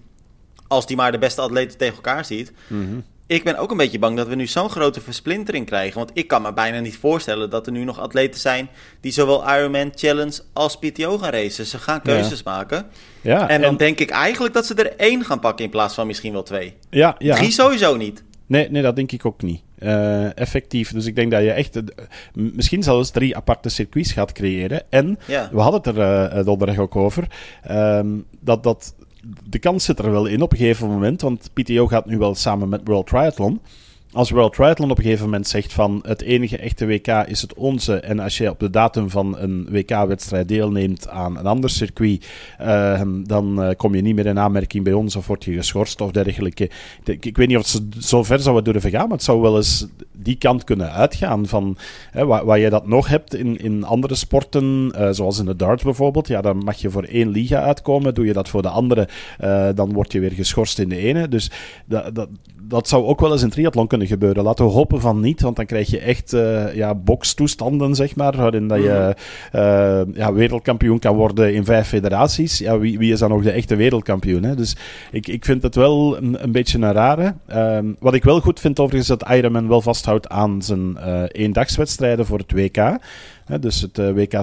als die maar de beste atleten tegen elkaar ziet. Mm-hmm. Ik ben ook een beetje bang dat we nu zo'n grote versplintering krijgen. Want ik kan me bijna niet voorstellen dat er nu nog atleten zijn die zowel Ironman Challenge als PTO gaan racen. Ze gaan keuzes ja. maken. Ja, en dan en... denk ik eigenlijk dat ze er één gaan pakken in plaats van misschien wel twee. Ja, ja. Drie sowieso niet. Nee, nee, dat denk ik ook niet. Uh, effectief. Dus ik denk dat je echt uh, misschien zelfs drie aparte circuits gaat creëren. En ja. we hadden het er uh, donderdag ook over. Um, dat dat de kans zit er wel in op een gegeven moment. Want PTO gaat nu wel samen met World Triathlon. Als World Triathlon op een gegeven moment zegt van het enige echte WK is het onze. En als je op de datum van een WK-wedstrijd deelneemt aan een ander circuit, uh, dan uh, kom je niet meer in aanmerking bij ons of word je geschorst of dergelijke. Ik, weet niet of het zo ver zou durven gaan, maar het zou wel eens die kant kunnen uitgaan van hè, waar, je dat nog hebt in, in andere sporten, uh, zoals in de darts bijvoorbeeld. Ja, dan mag je voor één liga uitkomen. Doe je dat voor de andere, dan word je weer geschorst in de ene. Dus dat, dat, dat zou ook wel eens in triathlon kunnen gebeuren. Laten we hopen van niet, want dan krijg je echt uh, ja, bokstoestanden, zeg maar, waarin dat je uh, ja, wereldkampioen kan worden in vijf federaties. Ja, wie, wie is dan nog de echte wereldkampioen? Hè? Dus ik, ik vind het wel een, een beetje een rare. Um, wat ik wel goed vind overigens, is dat Ironman wel vasthoudt aan zijn uh, eendagswedstrijden voor het WK. Dus het uh, WK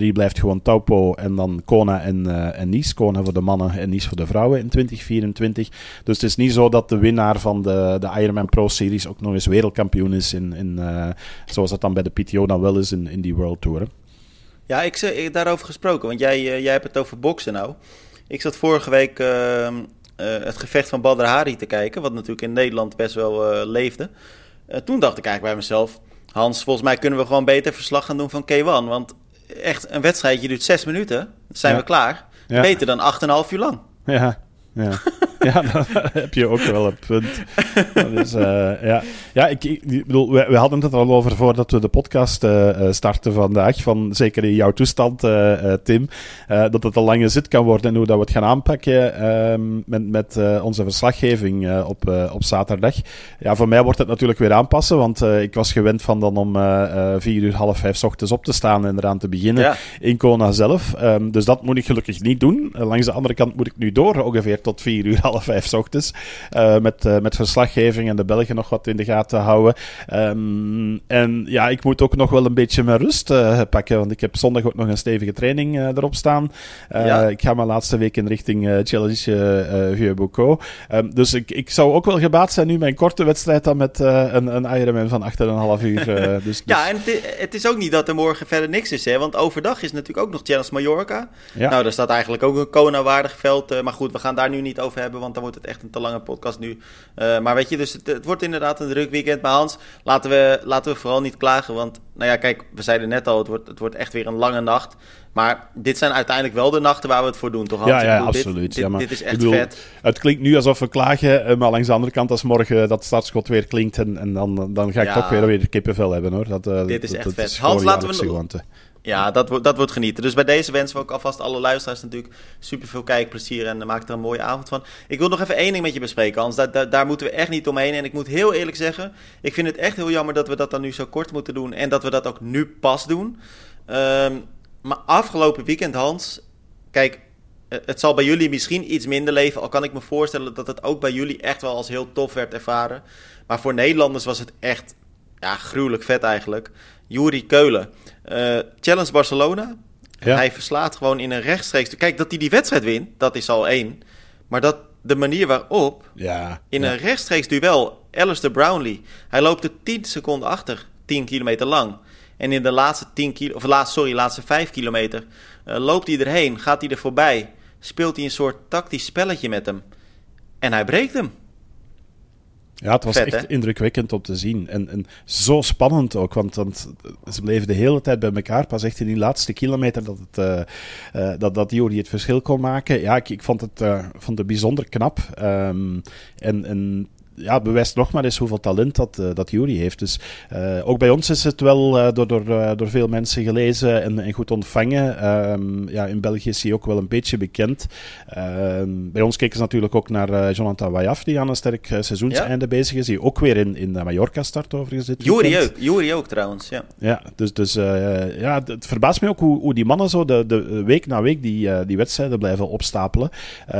70.3 blijft gewoon Taupo en dan Kona en, uh, en Nice. Kona voor de mannen en Nice voor de vrouwen in 2024. Dus het is niet zo dat de winnaar van de, de Ironman Pro Series ook nog eens wereldkampioen is, in, in, uh, zoals dat dan bij de PTO dan wel is in, die World Tour. Ja, ik, ik daarover gesproken, want jij, jij hebt het over boksen nou. Ik zat vorige week ehm, het gevecht van Badr Hari te kijken, wat natuurlijk in Nederland best wel leefde. toen dacht ik eigenlijk bij mezelf Hans, volgens mij kunnen we gewoon beter verslag gaan doen van K1. Want echt, een wedstrijdje duurt zes minuten. Dan zijn ja. we klaar. Ja. Beter dan 8,5 uur lang. Ja, ja. ja, dan heb je ook wel een punt. Dus, uh, ja, ja ik, ik bedoel, we, we, hadden het er al over voordat we de podcast uh, starten vandaag. Van zeker in jouw toestand, uh, Tim. dat het een lange zit kan worden en hoe dat we het gaan aanpakken ehm, met, met onze verslaggeving op, op zaterdag. Ja, voor mij wordt het natuurlijk weer aanpassen, want ik was gewend van dan om vier uur, half vijf ochtends op te staan en eraan te beginnen ja. in Kona zelf. Um, dus dat moet ik gelukkig niet doen. langs de andere kant moet ik nu door ongeveer tot vier uur, half vijf ochtends. Uh, met, uh, met verslaggeving en de Belgen nog wat in de gaten houden. Um, en ja, ik moet ook nog wel een beetje mijn rust uh, pakken. Want ik heb zondag ook nog een stevige training erop staan. Ja. Ik ga mijn laatste week in richting Challenge Vieux-Bocaux. Um, dus ik, ik zou ook wel gebaat zijn nu mijn korte wedstrijd dan met een, een Ironman van 8,5 uur. dus, dus... Ja, en het is, het is, ook niet dat er morgen verder niks is. Hè? Want overdag is natuurlijk ook nog Challenge Mallorca. Ja. Nou, daar staat eigenlijk ook een Kona-waardig veld. maar goed, we gaan daar nu niet over hebben, want dan wordt het echt een te lange podcast nu. Uh, maar weet je, dus het, het, wordt inderdaad een druk weekend. Maar Hans, laten we, laten we vooral niet klagen. Want, nou ja, kijk, we zeiden net al, het wordt, het wordt echt weer een lange nacht. Maar dit zijn uiteindelijk wel de nachten waar we het voor doen, toch Hans? Ja, ja bedoel, absoluut. Dit, dit, ja, maar, dit is echt bedoel, vet. Het klinkt nu alsof we klagen, maar langs de andere kant, als morgen dat startschot weer klinkt, en, en dan, dan ga ik Ja. toch weer, weer kippenvel hebben, hoor. Dat, Dit is dat, echt dat vet. Hans, laten we. Ja, dat, wordt dat wordt genieten. Dus bij deze wensen we ook alvast alle luisteraars natuurlijk super veel kijkplezier en maak er een mooie avond van. Ik wil nog even één ding met je bespreken, Hans. Daar, moeten we echt niet omheen. En ik moet heel eerlijk zeggen, ik vind het echt heel jammer dat we dat dan nu zo kort moeten doen en dat we dat ook nu pas doen. Um, maar afgelopen weekend, Hans, kijk, het zal bij jullie misschien iets minder leven. Al kan ik me voorstellen dat het ook bij jullie echt wel als heel tof werd ervaren. Maar voor Nederlanders was het echt ja, gruwelijk vet eigenlijk. Juri Keulen. Uh, Challenge Barcelona. Hij verslaat gewoon in een rechtstreeks. Kijk, dat hij die wedstrijd wint, dat is al één. Maar dat de manier waarop ja, in een rechtstreeks duel Alistair Brownlee. Hij loopt er 10 seconden achter, 10 kilometer lang. En in de laatste 10 kilo, of laatste, sorry, laatste 5 kilometer uh, loopt hij erheen, gaat hij er voorbij speelt hij een soort tactisch spelletje met hem. En hij breekt hem. Ja, het was echt indrukwekkend om te zien. En, en zo spannend ook, want, want, ze bleven de hele tijd bij elkaar. Pas echt in die laatste kilometer dat, het, uh, uh, dat, dat Jori het verschil kon maken. Ja, ik, ik vond, het, uh, vond het bijzonder knap. Um, en, en ja, bewijst nog maar eens hoeveel talent dat, uh, dat Jury heeft. Dus uh, ook bij ons is het wel uh, door, door, door veel mensen gelezen en, en goed ontvangen. Um, ja, in België is hij ook wel een beetje bekend. Um, bij ons keken ze natuurlijk ook naar Jonathan Wayaf, die aan een sterk seizoenseinde ja. bezig is. Die ook weer in, in Mallorca start overigens. Jury ook, Jury ook trouwens, ja. Ja, dus, dus ja, het verbaast me ook hoe, hoe die mannen zo de, de week na week die, die wedstrijden blijven opstapelen.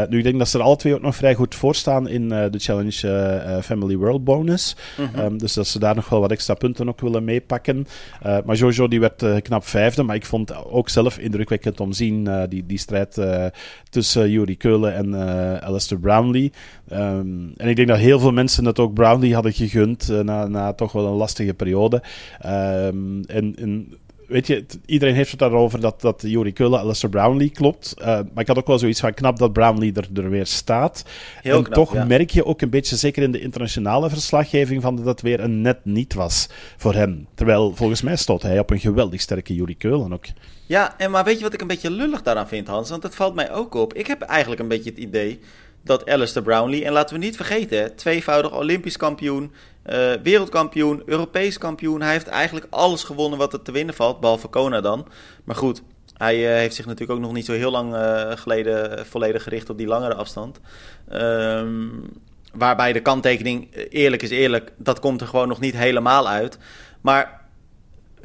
nu, ik denk dat ze er alle twee ook nog vrij goed voor staan in de challenge uh, Family World bonus. Mm -hmm. um, dus dat ze daar nog wel wat extra punten ook willen meepakken. Uh, maar Jojo die werd uh, knap vijfde, maar ik vond ook zelf indrukwekkend om te zien die, die strijd tussen Yuri Keulen en Alistair Brownlee. Um, en ik denk dat heel veel mensen het ook Brownlee hadden gegund na, na toch wel een lastige periode. Um, en, en weet je, iedereen heeft het daarover dat, dat Juri Kullen Alistair Brownlee klopt. Uh, maar ik had ook wel zoiets van knap dat Brownlee er, er weer staat. Heel en knap, toch ja. merk je ook een beetje, zeker in de internationale verslaggeving, van dat het weer een net niet was voor hem. Terwijl volgens mij stond hij op een geweldig sterke Juri Keulen ook. Ja, en maar weet je wat ik een beetje lullig daaraan vind, Hans? Want het valt mij ook op. Ik heb eigenlijk een beetje het idee dat Alistair Brownlee, en laten we niet vergeten, tweevoudig Olympisch kampioen, uh, wereldkampioen, Europees kampioen. Hij heeft eigenlijk alles gewonnen wat er te winnen valt, behalve Kona dan. Maar goed, hij uh, heeft zich natuurlijk ook nog niet zo heel lang uh, geleden volledig gericht op die langere afstand. Um, waarbij de kanttekening, eerlijk is eerlijk, dat komt er gewoon nog niet helemaal uit. Maar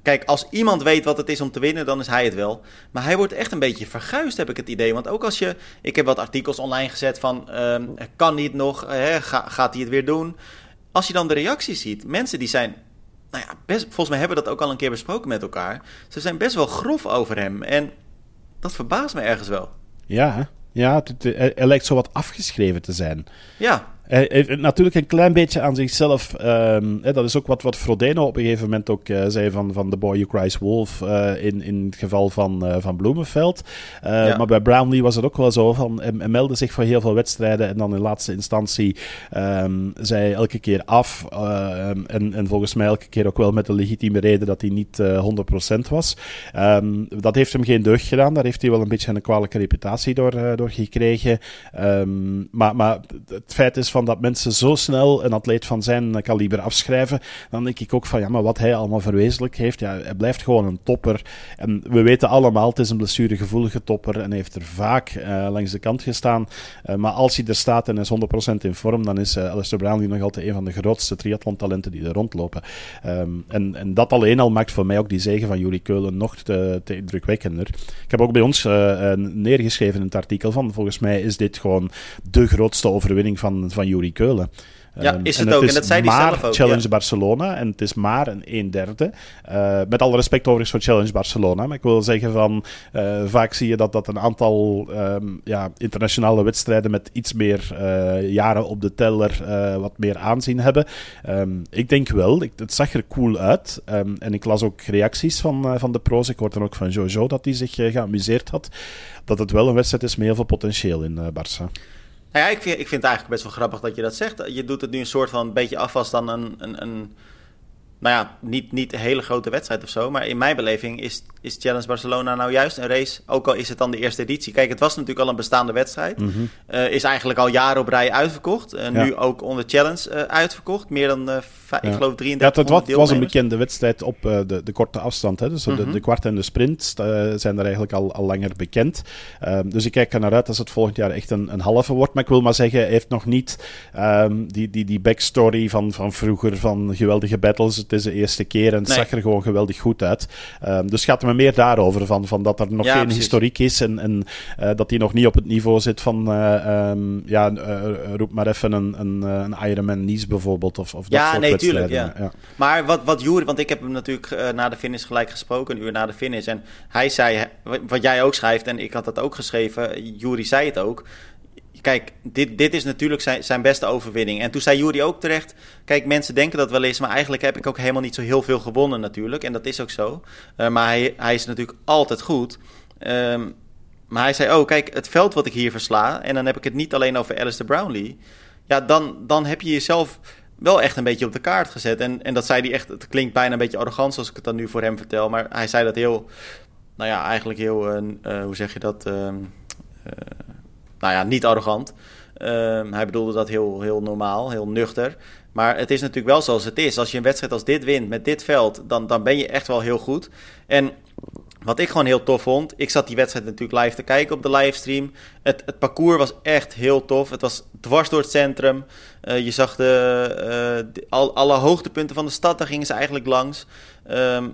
Kijk, als iemand weet wat het is om te winnen, dan is hij het wel. Maar hij wordt echt een beetje verguisd, heb ik het idee. Want ook als je. Ik heb wat artikels online gezet van. Um, kan niet nog? Hè, ga, gaat hij het weer doen? Als je dan de reacties ziet, mensen die zijn. Nou ja, best, volgens mij hebben we dat ook al een keer besproken met elkaar. Ze zijn best wel grof over hem. En dat verbaast me ergens wel. Ja, ja het, hij lijkt zo wat afgeschreven te zijn. Ja. Hij heeft natuurlijk een klein beetje aan zichzelf. Um, hè, dat is ook wat, wat Frodeno op een gegeven moment ook uh, zei van, van The Boy Who Cries Wolf. Uh, in, in het geval van, uh, van Bloemenveld. Ja. Maar bij Brownlee was het ook wel zo. Van, hij, hij, meldde zich voor heel veel wedstrijden. En dan in laatste instantie um, zei elke keer af. en, en volgens mij elke keer ook wel met de legitieme reden dat hij niet 100% was. Um, dat heeft hem geen deugd gedaan. Daar heeft hij wel een beetje een kwalijke reputatie door, door gekregen. maar, maar het feit is van dat mensen zo snel een atleet van zijn kaliber afschrijven, dan denk ik ook van ja, maar wat hij allemaal verwezenlijk heeft, ja, hij blijft gewoon een topper. En we weten allemaal, het is een blessuregevoelige topper en heeft er vaak uh, langs de kant gestaan. Uh, maar als hij er staat en is 100% in vorm, dan is uh, Alistair Brownlee nog altijd een van de grootste triathlon-talenten die er rondlopen. Um, en, en dat alleen al maakt voor mij ook die zegen van Juri Keulen nog te, te indrukwekkender. Ik heb ook bij ons neergeschreven in het artikel van, volgens mij is dit gewoon de grootste overwinning van Juri Keulen. Ja, um, is het, het ook. En dat zei hij zelf ook. Challenge ja. Barcelona en het is maar een 1 derde. Uh, met alle respect overigens voor Challenge Barcelona. Maar ik wil zeggen van, uh, vaak zie je dat, dat een aantal um, ja, internationale wedstrijden met iets meer uh, jaren op de teller wat meer aanzien hebben. Um, ik denk wel, ik, het zag er cool uit. en ik las ook reacties van, van de pro's. Ik hoorde ook van Jojo dat hij zich geamuseerd had. Dat het wel een wedstrijd is met heel veel potentieel in Barça. Nou ja, ik vind, ik vind het eigenlijk best wel grappig dat je dat zegt. Je doet het nu een soort van een beetje af dan een, een, een nou ja, niet, niet een hele grote wedstrijd of zo. Maar in mijn beleving is, is Challenge Barcelona nou juist een race. Ook al is het dan de eerste editie. Kijk, het was natuurlijk al een bestaande wedstrijd. Mhm. Eh, is eigenlijk al jaren op rij uitverkocht. Uh, Ja. Nu ook onder Challenge eh, uitverkocht. Meer dan, eh, Ja. ik geloof, Ja, 33 het was, het was een bekende wedstrijd op de, de korte afstand. Hè? Dus de, Mhm. de kwart en de sprint zijn er eigenlijk al, al langer bekend. Ehm, dus ik kijk er naar uit als het volgend jaar echt een, een halve wordt. Maar ik wil maar zeggen, hij heeft nog niet ehm, die, die, die backstory van, van vroeger, van geweldige battles. Het is de eerste keer en het Nee. zag er gewoon geweldig goed uit. Ehm, dus het gaat me meer daarover, van, van dat er nog Ja, geen precies. historiek is en, en eh, dat hij nog niet op het niveau zit van, eh, ehm, ja, eh, roep maar even een, een, een Ironman Nice bijvoorbeeld, of, of dat Ja, soort nee, tuurlijk, ja. Maar wat, wat Jury, want ik heb hem natuurlijk na de finish gelijk gesproken, een uur na de finish. En hij zei, wat- jij ook schrijft, en ik had dat ook geschreven, Jury zei het ook. Kijk, dit, dit is natuurlijk zijn, zijn beste overwinning. En toen zei Jury ook terecht, kijk, mensen denken dat wel eens, maar eigenlijk heb ik ook helemaal niet zo heel veel gewonnen natuurlijk. En dat is ook zo. Eh, maar hij, hij is natuurlijk altijd goed. Ehm, maar hij zei, oh, kijk, het veld wat ik hier versla, en dan heb ik het niet alleen over Alistair Brownlee. Ja, dan, dan heb je jezelf wel echt een beetje op de kaart gezet. En, en dat zei hij echt, het klinkt bijna een beetje arrogant zoals ik het dan nu voor hem vertel. Maar hij zei dat heel, nou ja, eigenlijk heel, eh, hoe zeg je dat? ehm, eh, nou ja, niet arrogant. Ehm, hij bedoelde dat heel, heel normaal, heel nuchter. Maar het is natuurlijk wel zoals het is. Als je een wedstrijd als dit wint met dit veld, dan, dan ben je echt wel heel goed. En wat ik gewoon heel tof vond, ik zat die wedstrijd natuurlijk live te kijken op de livestream. Het, het parcours was echt heel tof. Het was dwars door het centrum. Eh, je zag de, eh, de- al, alle hoogtepunten van de stad, daar gingen ze eigenlijk langs. Ehm,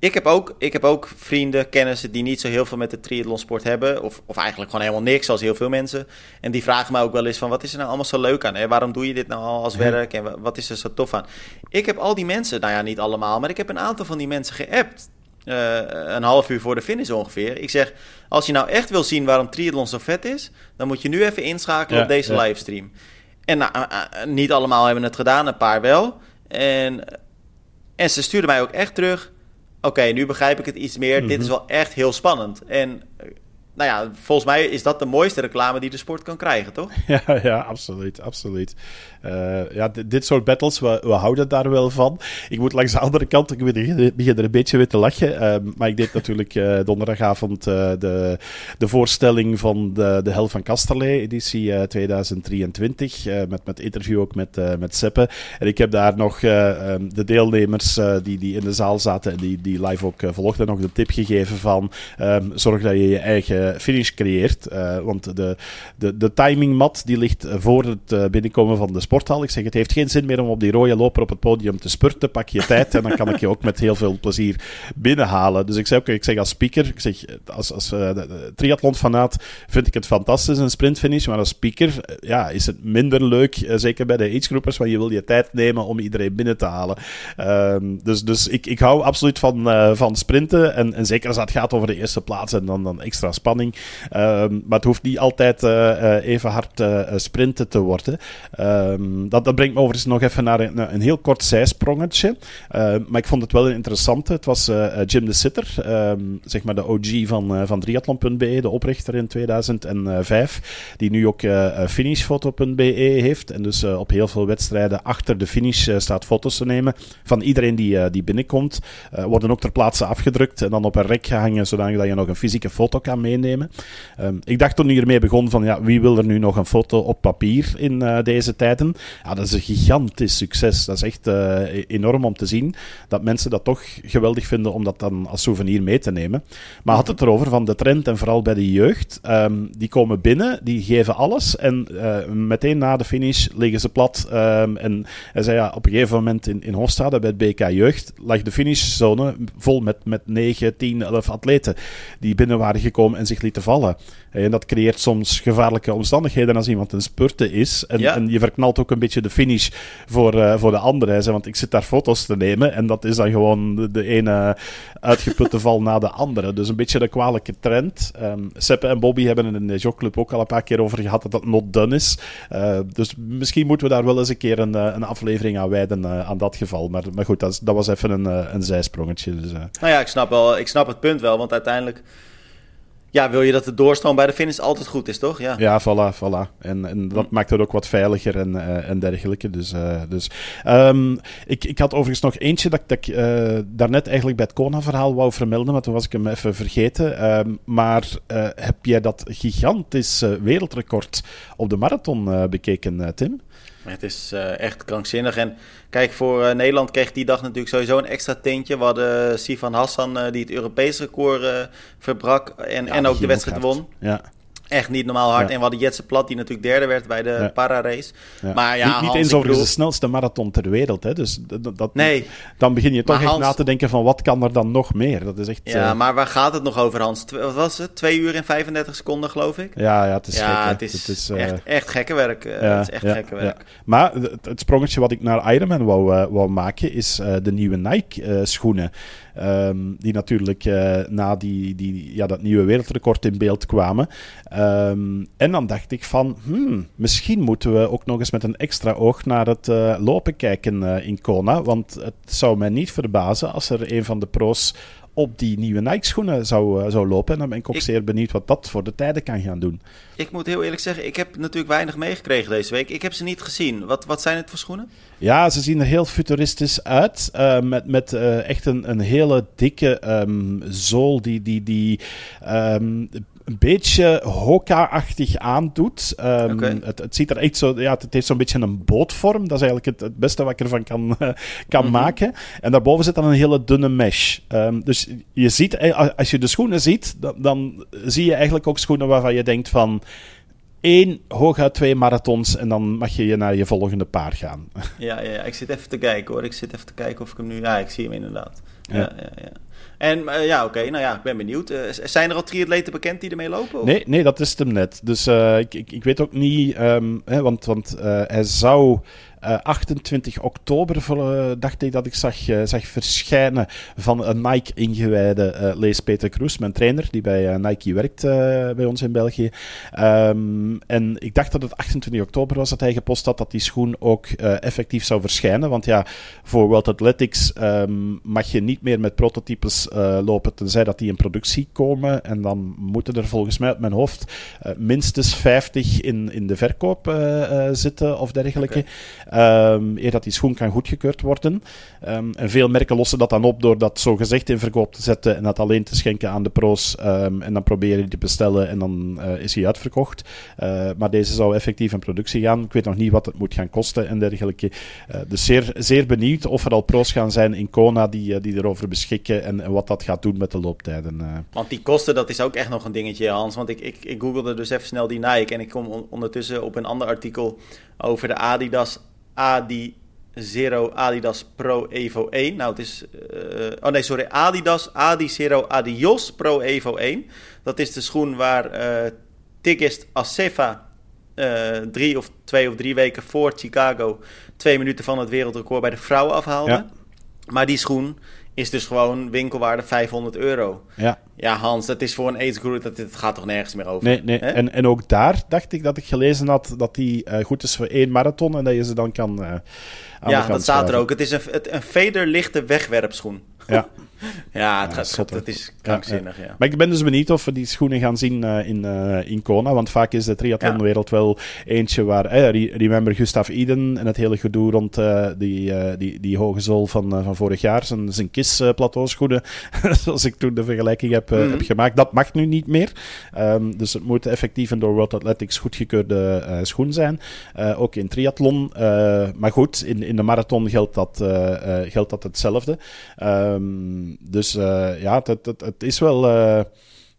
ik, heb ook, ik heb ook vrienden, kennissen die niet zo heel veel met de triathlonsport hebben. Of, of eigenlijk gewoon helemaal niks, zoals heel veel mensen. En die vragen mij ook wel eens van, wat is er nou allemaal zo leuk aan? Hè? Waarom doe je dit nou al als werk? En wa- wat is er zo tof aan? Ik heb al die mensen, nou ja, niet allemaal, maar ik heb een aantal van die mensen geappt. Eh, een half uur voor de finish ongeveer. Ik zeg, als je nou echt wil zien waarom triathlon zo vet is, dan moet je nu even inschakelen Ja, op deze ja. livestream. En nou, eh, eh, niet allemaal hebben het gedaan, een paar wel. En, en ze stuurden mij ook echt terug. Oké, nu begrijp ik het iets meer. Dit is Mhm. wel echt heel spannend. En eh, nou ja, volgens mij is dat de mooiste reclame die de sport kan krijgen, toch? Ja, ja, absoluut, absoluut. Eh, ja, dit, soort battles, we, we houden daar wel van. Ik moet langs de andere kant, ik begin, er een beetje weer te lachen. Ehm, maar ik deed natuurlijk eh, donderdagavond eh, de, de voorstelling van de, de Hel van Kasterlee, editie eh, 2023. eh, met, met interview ook met, met Seppe. En ik heb daar nog eh, ehm, de deelnemers die, die in de zaal zaten en die, die live ook volgden, nog de tip gegeven van ehm, zorg dat je je eigen finish creëert. Want de, de, de timingmat die ligt voor het binnenkomen van de sporthal. Ik zeg, het heeft geen zin meer om op die rode loper op het podium te spurten. Pak je tijd en dan kan ik je ook met heel veel plezier binnenhalen. Dus ik zeg, ook, ik zeg als speaker, ik zeg, als, als triathlon-fanaat vind ik het fantastisch, een sprintfinish. Maar als speaker eh, ja, is het minder leuk, eh, zeker bij de agegroepers, want je wil je tijd nemen om iedereen binnen te halen. Ehm, dus dus ik, ik hou absoluut van, van sprinten. En, zeker als het gaat over de eerste plaats en dan, dan extra spanning. Ehm, maar het hoeft niet altijd even hard sprinten te worden. Ehm, dat, dat brengt me overigens nog even naar een, een heel kort zijsprongetje. Ehm, maar ik vond het wel een interessante. Het was eh, eh, Jim de Sitter, ehm, zeg maar de OG van, eh, van triathlon.be, de oprichter in 2005. Die nu ook finishfoto.be heeft. En dus op heel veel wedstrijden achter de finish staat foto's te nemen van iedereen die, die binnenkomt. Worden ook ter plaatse afgedrukt en dan op een rek gehangen, zodat je nog een fysieke foto kan meenemen. Ik dacht toen ik ermee begon van, ja, wie wil er nu nog een foto op papier in deze tijden? Ja, dat is een gigantisch succes. Dat is echt eh, enorm om te zien dat mensen dat toch geweldig vinden om dat dan als souvenir mee te nemen. Maar had het erover van de trend en vooral bij de jeugd. ehm, die komen binnen, die geven alles en eh, meteen na de finish liggen ze plat. ehm, en hij zei ja, op een gegeven moment in, in Hofstade bij het BK Jeugd lag de finishzone vol met, met 9, 10, 11 atleten die binnen waren gekomen en zich lieten vallen. En dat creëert soms gevaarlijke omstandigheden als iemand een spurte is. En, Ja. en je verknalt ook een beetje de finish voor, eh, voor de zei, Want ik zit daar foto's te nemen en dat is dan gewoon de, de ene uitgeputte val na de andere. Dus een beetje de kwalijke trend. Ehm Seppe en Bobby hebben in de jogclub ook al een paar keer over gehad dat dat not done is. Eh, dus misschien moeten we daar wel eens een keer een, eh, een aflevering aan wijden aan dat geval. Maar, maar goed, dat, dat was even een, een zijsprongetje. Dus, Nou ja, ik snap, wel, ik snap het punt wel, want uiteindelijk... ja, wil je dat de doorstroom bij de finish altijd goed is, toch? Ja, ja voilà, voilà. En, en dat mm. maakt het ook wat veiliger en, uh, en dergelijke. Dus, uh, dus um, ik, ik had overigens nog eentje dat, dat ik uh, daarnet eigenlijk bij het Kona-verhaal wou vermelden, maar toen was ik hem even vergeten. Um, maar heb jij dat gigantisch wereldrecord op de marathon bekeken, Tim? Het is uh, echt krankzinnig. En kijk, voor uh, Nederland kreeg die dag natuurlijk sowieso een extra tintje. We hadden Sivan Hassan, die het Europees record verbrak en, ja, en ook de wedstrijd won. Ja echt niet normaal hard. En we hadden Jetse Plat, die natuurlijk derde werd bij de ja. para-race. Maar ja, niet, eens overigens de snelste marathon ter wereld. Hè? Dus dat, nee. dan begin je toch echt na te denken van wat kan er dan nog meer? Dat is echt, ja, uh... maar waar gaat het nog over, Hans? wat was het? Twee uur en 35 seconden, geloof ik? Ja, ja het is ja, gek. Het is, het is uh... echt, echt gekke werk. Uh, ja, het is echt gekke werk. Maar het, het, sprongetje wat ik naar Ironman wou, wou maken, is de nieuwe Nike-schoenen. Um, die natuurlijk uh, na die, die, ja, dat nieuwe wereldrecord in beeld kwamen. Um, en dan dacht ik van, hmm, misschien moeten we ook nog eens met een extra oog naar het uh, lopen kijken uh, in Kona. Want het zou mij niet verbazen als er een van de pro's op die nieuwe Nike-schoenen zou, uh, zou lopen. En dan ben ik ook zeer benieuwd wat dat voor de tijden kan gaan doen. Ik moet heel eerlijk zeggen, ik heb natuurlijk weinig meegekregen deze week. Ik heb ze niet gezien. Wat, wat zijn het voor schoenen? Ja, ze zien er heel futuristisch uit. Uh, met met uh, echt een, een hele dikke um, zool die, die, die um, een beetje Hoka-achtig aandoet. Um, okay. het, het, ziet er echt zo... Ja, het heeft zo'n beetje een bootvorm. Dat is eigenlijk het, het beste wat ik ervan kan, kan mm -hmm. maken. En daarboven zit dan een hele dunne mesh. Um, dus je ziet... Als je de schoenen ziet, dan, dan zie je eigenlijk ook schoenen waarvan je denkt van één, hooguit twee marathons en dan mag je naar je volgende paar gaan. Ja, ja, ja, ik zit even te kijken hoor. Ik zit even te kijken of ik hem nu... Ja, ik zie hem inderdaad. Ja, ja, ja. ja. En uh, ja, oké, nou ja, ik ben benieuwd. Uh, zijn er al triatleten bekend die ermee lopen? Nee, nee, dat is hem net. Dus uh, ik, ik, ik, weet ook niet, um, hè, want, want hij zou uh, 28 oktober uh, dacht ik dat ik zag, uh, zag verschijnen van een Nike-ingewijde Lees Peter Kroes, mijn trainer, die bij Nike werkt bij ons in België. Um, en ik dacht dat het 28 oktober was dat hij gepost had dat die schoen ook effectief zou verschijnen. Want ja, voor World Athletics um, mag je niet meer met prototypes lopen tenzij dat die in productie komen. En dan moeten er volgens mij uit mijn hoofd minstens 50 in, in de verkoop zitten of dergelijke. Um, eer dat die schoen kan goedgekeurd worden. Um, en veel merken lossen dat dan op door dat zo gezegd in verkoop te zetten en dat alleen te schenken aan de pro's. Um, en dan proberen die te bestellen en dan uh, is hij uitverkocht. Uh, maar deze zou effectief in productie gaan. Ik weet nog niet wat het moet gaan kosten en dergelijke. Uh, dus zeer, zeer benieuwd of er al pro's gaan zijn in Kona die, die erover beschikken en, wat dat gaat doen met de looptijden. Want die kosten, dat is ook echt nog een dingetje, Hans. Want ik, ik, ik googelde dus even snel die Nike en ik kom on ondertussen op een ander artikel over de Adidas Adi Zero Adidas Pro Evo 1. Nou, het is. Uh, oh nee, sorry. Adidas Adi Zero Adios Pro Evo 1. Dat is de schoen waar uh, Tigist Acefa uh, drie of twee of drie weken voor Chicago twee minuten van het wereldrecord bij de vrouwen afhaalde. Ja. Maar die schoen is dus gewoon winkelwaarde 500 euro. Ja. Ja, Hans, dat is voor een age group, dat, dat gaat toch nergens meer over. Nee, nee. En, en ook daar dacht ik dat ik gelezen had dat die uh, goed is voor één marathon en dat je ze dan kan. Uh, ja, dat staat er ook. Het is een, een vederlichte wegwerpschoen. Ja. ja, het, gaat, het, het is krankzinnig, ja, ja. Maar ik ben dus benieuwd of we die schoenen gaan zien uh, in, uh, in Kona, want vaak is de triathlonwereld wel eentje waar... Eh, remember Gustav Iden en het hele gedoe rond uh, die, die, die hoge zool van, van vorig jaar, zijn, zijn KISS-plateauschoenen, zoals ik toen de vergelijking heb, mm. heb gemaakt. Dat mag nu niet meer. Um, dus het moet effectief een door World Athletics goedgekeurde schoen zijn. ook in triathlon. maar goed, in, in de marathon geldt dat, geldt dat hetzelfde. Um, dus uh, ja, het, het, het, is wel. Uh,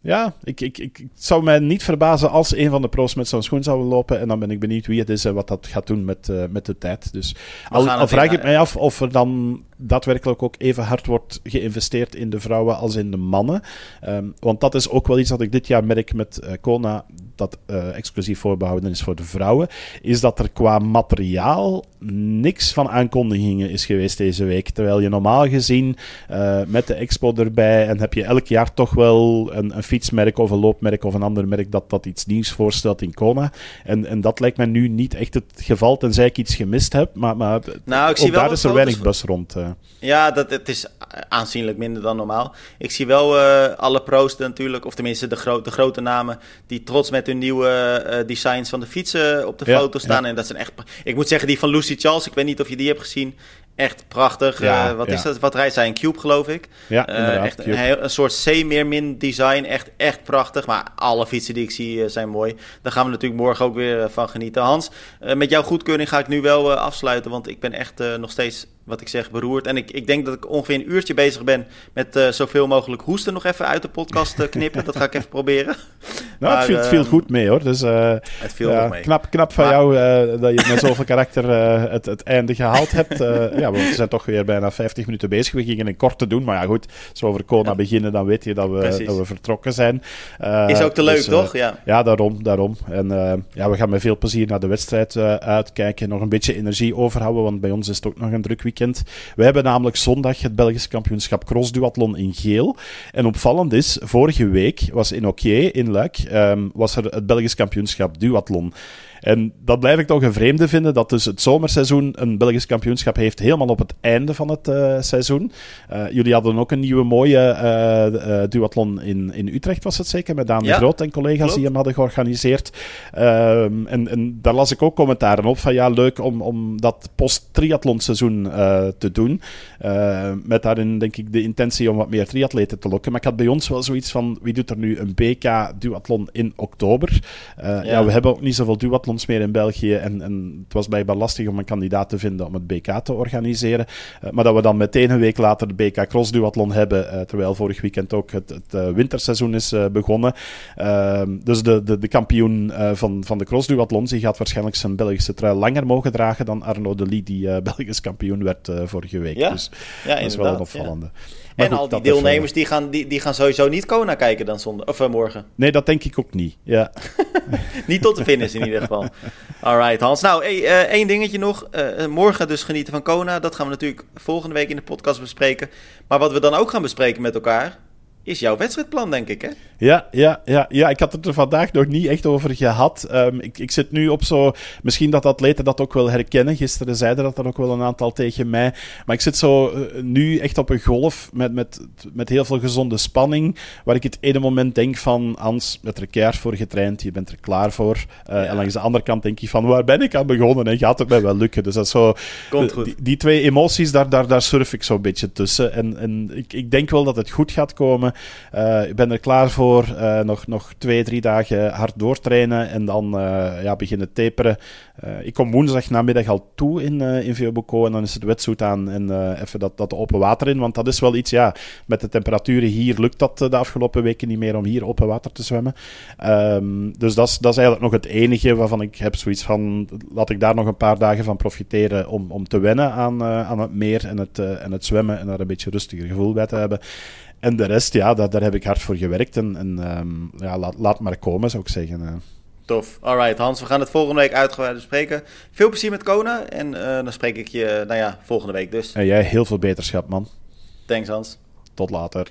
ja, ik, ik, ik, het zou mij niet verbazen als een van de pro's met zo'n schoen zou lopen. En dan ben ik benieuwd wie het is en wat dat gaat doen met, uh, met de tijd. Dus al, al vraag ik mij af of er dan daadwerkelijk ook even hard wordt geïnvesteerd in de vrouwen als in de mannen. Um, want dat is ook wel iets dat ik dit jaar merk met Kona, dat uh, exclusief voorbehouden is voor de vrouwen, is dat er qua materiaal niks van aankondigingen is geweest deze week. Terwijl je normaal gezien uh, met de expo erbij en heb je elk jaar toch wel een, een, fietsmerk of een loopmerk of een ander merk dat dat iets nieuws voorstelt in Kona. En, en dat lijkt mij nu niet echt het geval, tenzij ik iets gemist heb. Maar, maar nou, ik zie wel daar is er weinig bus rond. Uh. Ja, dat, het is aanzienlijk minder dan normaal. Ik zie wel uh, alle pro's natuurlijk, of tenminste de, gro de grote namen, die trots met hun nieuwe uh, designs van de fietsen op de foto staan. En dat zijn echt. Ik moet zeggen, die van Lucy Charles, ik weet niet of je die hebt gezien. Echt prachtig. Ja, wat is dat? Wat rijdt zij? Een Cube, geloof ik. Ja, echt een, een, soort C-min design. Echt, echt prachtig. Maar alle fietsen die ik zie zijn mooi. Daar gaan we natuurlijk morgen ook weer van genieten. Hans, met jouw goedkeuring ga ik nu wel afsluiten. Want ik ben echt nog steeds wat ik zeg, beroerd. En ik, ik denk dat ik ongeveer een uurtje bezig ben met uh, zoveel mogelijk hoesten nog even uit de podcast uh, knippen. dat ga ik even proberen. Nou, maar, het, viel, uh, goed mee hoor. Dus, het viel ja, mee. Knap, knap van jou dat je met zoveel karakter het, het einde gehaald hebt. ja, we zijn toch weer bijna 50 minuten bezig. We gingen een korte doen, maar ja goed, als we over Kona beginnen, dan weet je dat we, dat we vertrokken zijn. Is ook te leuk, dus, toch? Ja. ja, daarom, daarom. En ja, we gaan met veel plezier naar de wedstrijd uitkijken. Nog een beetje energie overhouden, want bij ons is het ook nog een druk weekend. We hebben namelijk zondag het Belgisch kampioenschap crossduathlon in geel. En opvallend is, vorige week was in Oké in Luik, um, was er het Belgisch kampioenschap duathlon. En dat blijf ik toch een vreemde vinden, dat dus het zomerseizoen een Belgisch kampioenschap heeft helemaal op het einde van het uh, seizoen. Uh, jullie hadden ook een nieuwe mooie uh, duathlon in, in Utrecht, was het zeker, met Daan ja, de Groot en collega's klopt. die hem hadden georganiseerd. Um, en, en daar las ik ook commentaren op van ja, leuk om, om dat post-triathlonseizoen te doen. met daarin denk ik de intentie om wat meer triatleten te lokken. Maar ik had bij ons wel zoiets van, wie doet er nu een BK duathlon in oktober? Ja. ja. we hebben ook niet zoveel duathlon meer in België. En, en het was blijkbaar lastig om een kandidaat te vinden om het BK te organiseren. Uh, maar dat we dan meteen een week later de BK Cross Duathlon hebben, uh, terwijl vorig weekend ook het, het uh, winterseizoen is begonnen. Ehm, dus de, de, de kampioen van, van de Cross Duathlon die gaat waarschijnlijk zijn Belgische trui langer mogen dragen dan Arno de Lee, die Belgisch kampioen werd vorige week. Ja? Dus ja, dat is wel een opvallende. Ja. En goed, al die deelnemers die, gaan, die, die gaan sowieso niet Kona kijken dan zondag, of uh, morgen. Nee, dat denk ik ook niet. Ja. niet tot de finish in ieder geval. Alright, Hans. Nou, hey, uh, één dingetje nog. Uh, morgen dus genieten van Kona. Dat gaan we natuurlijk volgende week in de podcast bespreken. Maar wat we dan ook gaan bespreken met elkaar is jouw wedstrijdplan, denk ik, hè? Ja, ja, ja, ja, ik had het er vandaag nog niet echt over gehad. Um, ik, ik zit nu op zo... Misschien dat atleten dat ook wel herkennen. Gisteren zeiden dat er ook wel een aantal tegen mij. Maar ik zit zo uh, nu echt op een golf met, met, met heel veel gezonde spanning. Waar ik het ene moment denk van... Hans, met er keihard voor getraind. Je bent er klaar voor. Uh, ja. En langs de andere kant denk ik van... Waar ben ik aan begonnen? En gaat het mij wel lukken? Dus dat is zo... Komt goed. Die, die twee emoties, daar, daar, daar surf ik zo'n beetje tussen. En, en ik, ik denk wel dat het goed gaat komen. Uh, ik ben er klaar voor. Uh, nog, nog twee, drie dagen hard doortrainen en dan uh, ja, beginnen taperen. ik kom woensdag namiddag al toe in, in Veoboco en dan is het wetsuit aan en even dat, dat open water in. Want dat is wel iets, ja, met de temperaturen hier lukt dat de afgelopen weken niet meer om hier open water te zwemmen. Um, dus dat is, dat is eigenlijk nog het enige waarvan ik heb zoiets van, laat ik daar nog een paar dagen van profiteren om, om te wennen aan, aan het meer en het, en het zwemmen en daar een beetje rustiger gevoel bij te hebben. En de rest, ja, daar, daar heb ik hard voor gewerkt. En, en um, ja, laat, laat maar komen, zou ik zeggen. Uh. Tof. Alright, Hans, we gaan het volgende week uitgebreid bespreken. Veel plezier met Kona. En uh, dan spreek ik je, nou ja, volgende week dus. En jij heel veel beterschap, man. Thanks, Hans. Tot later.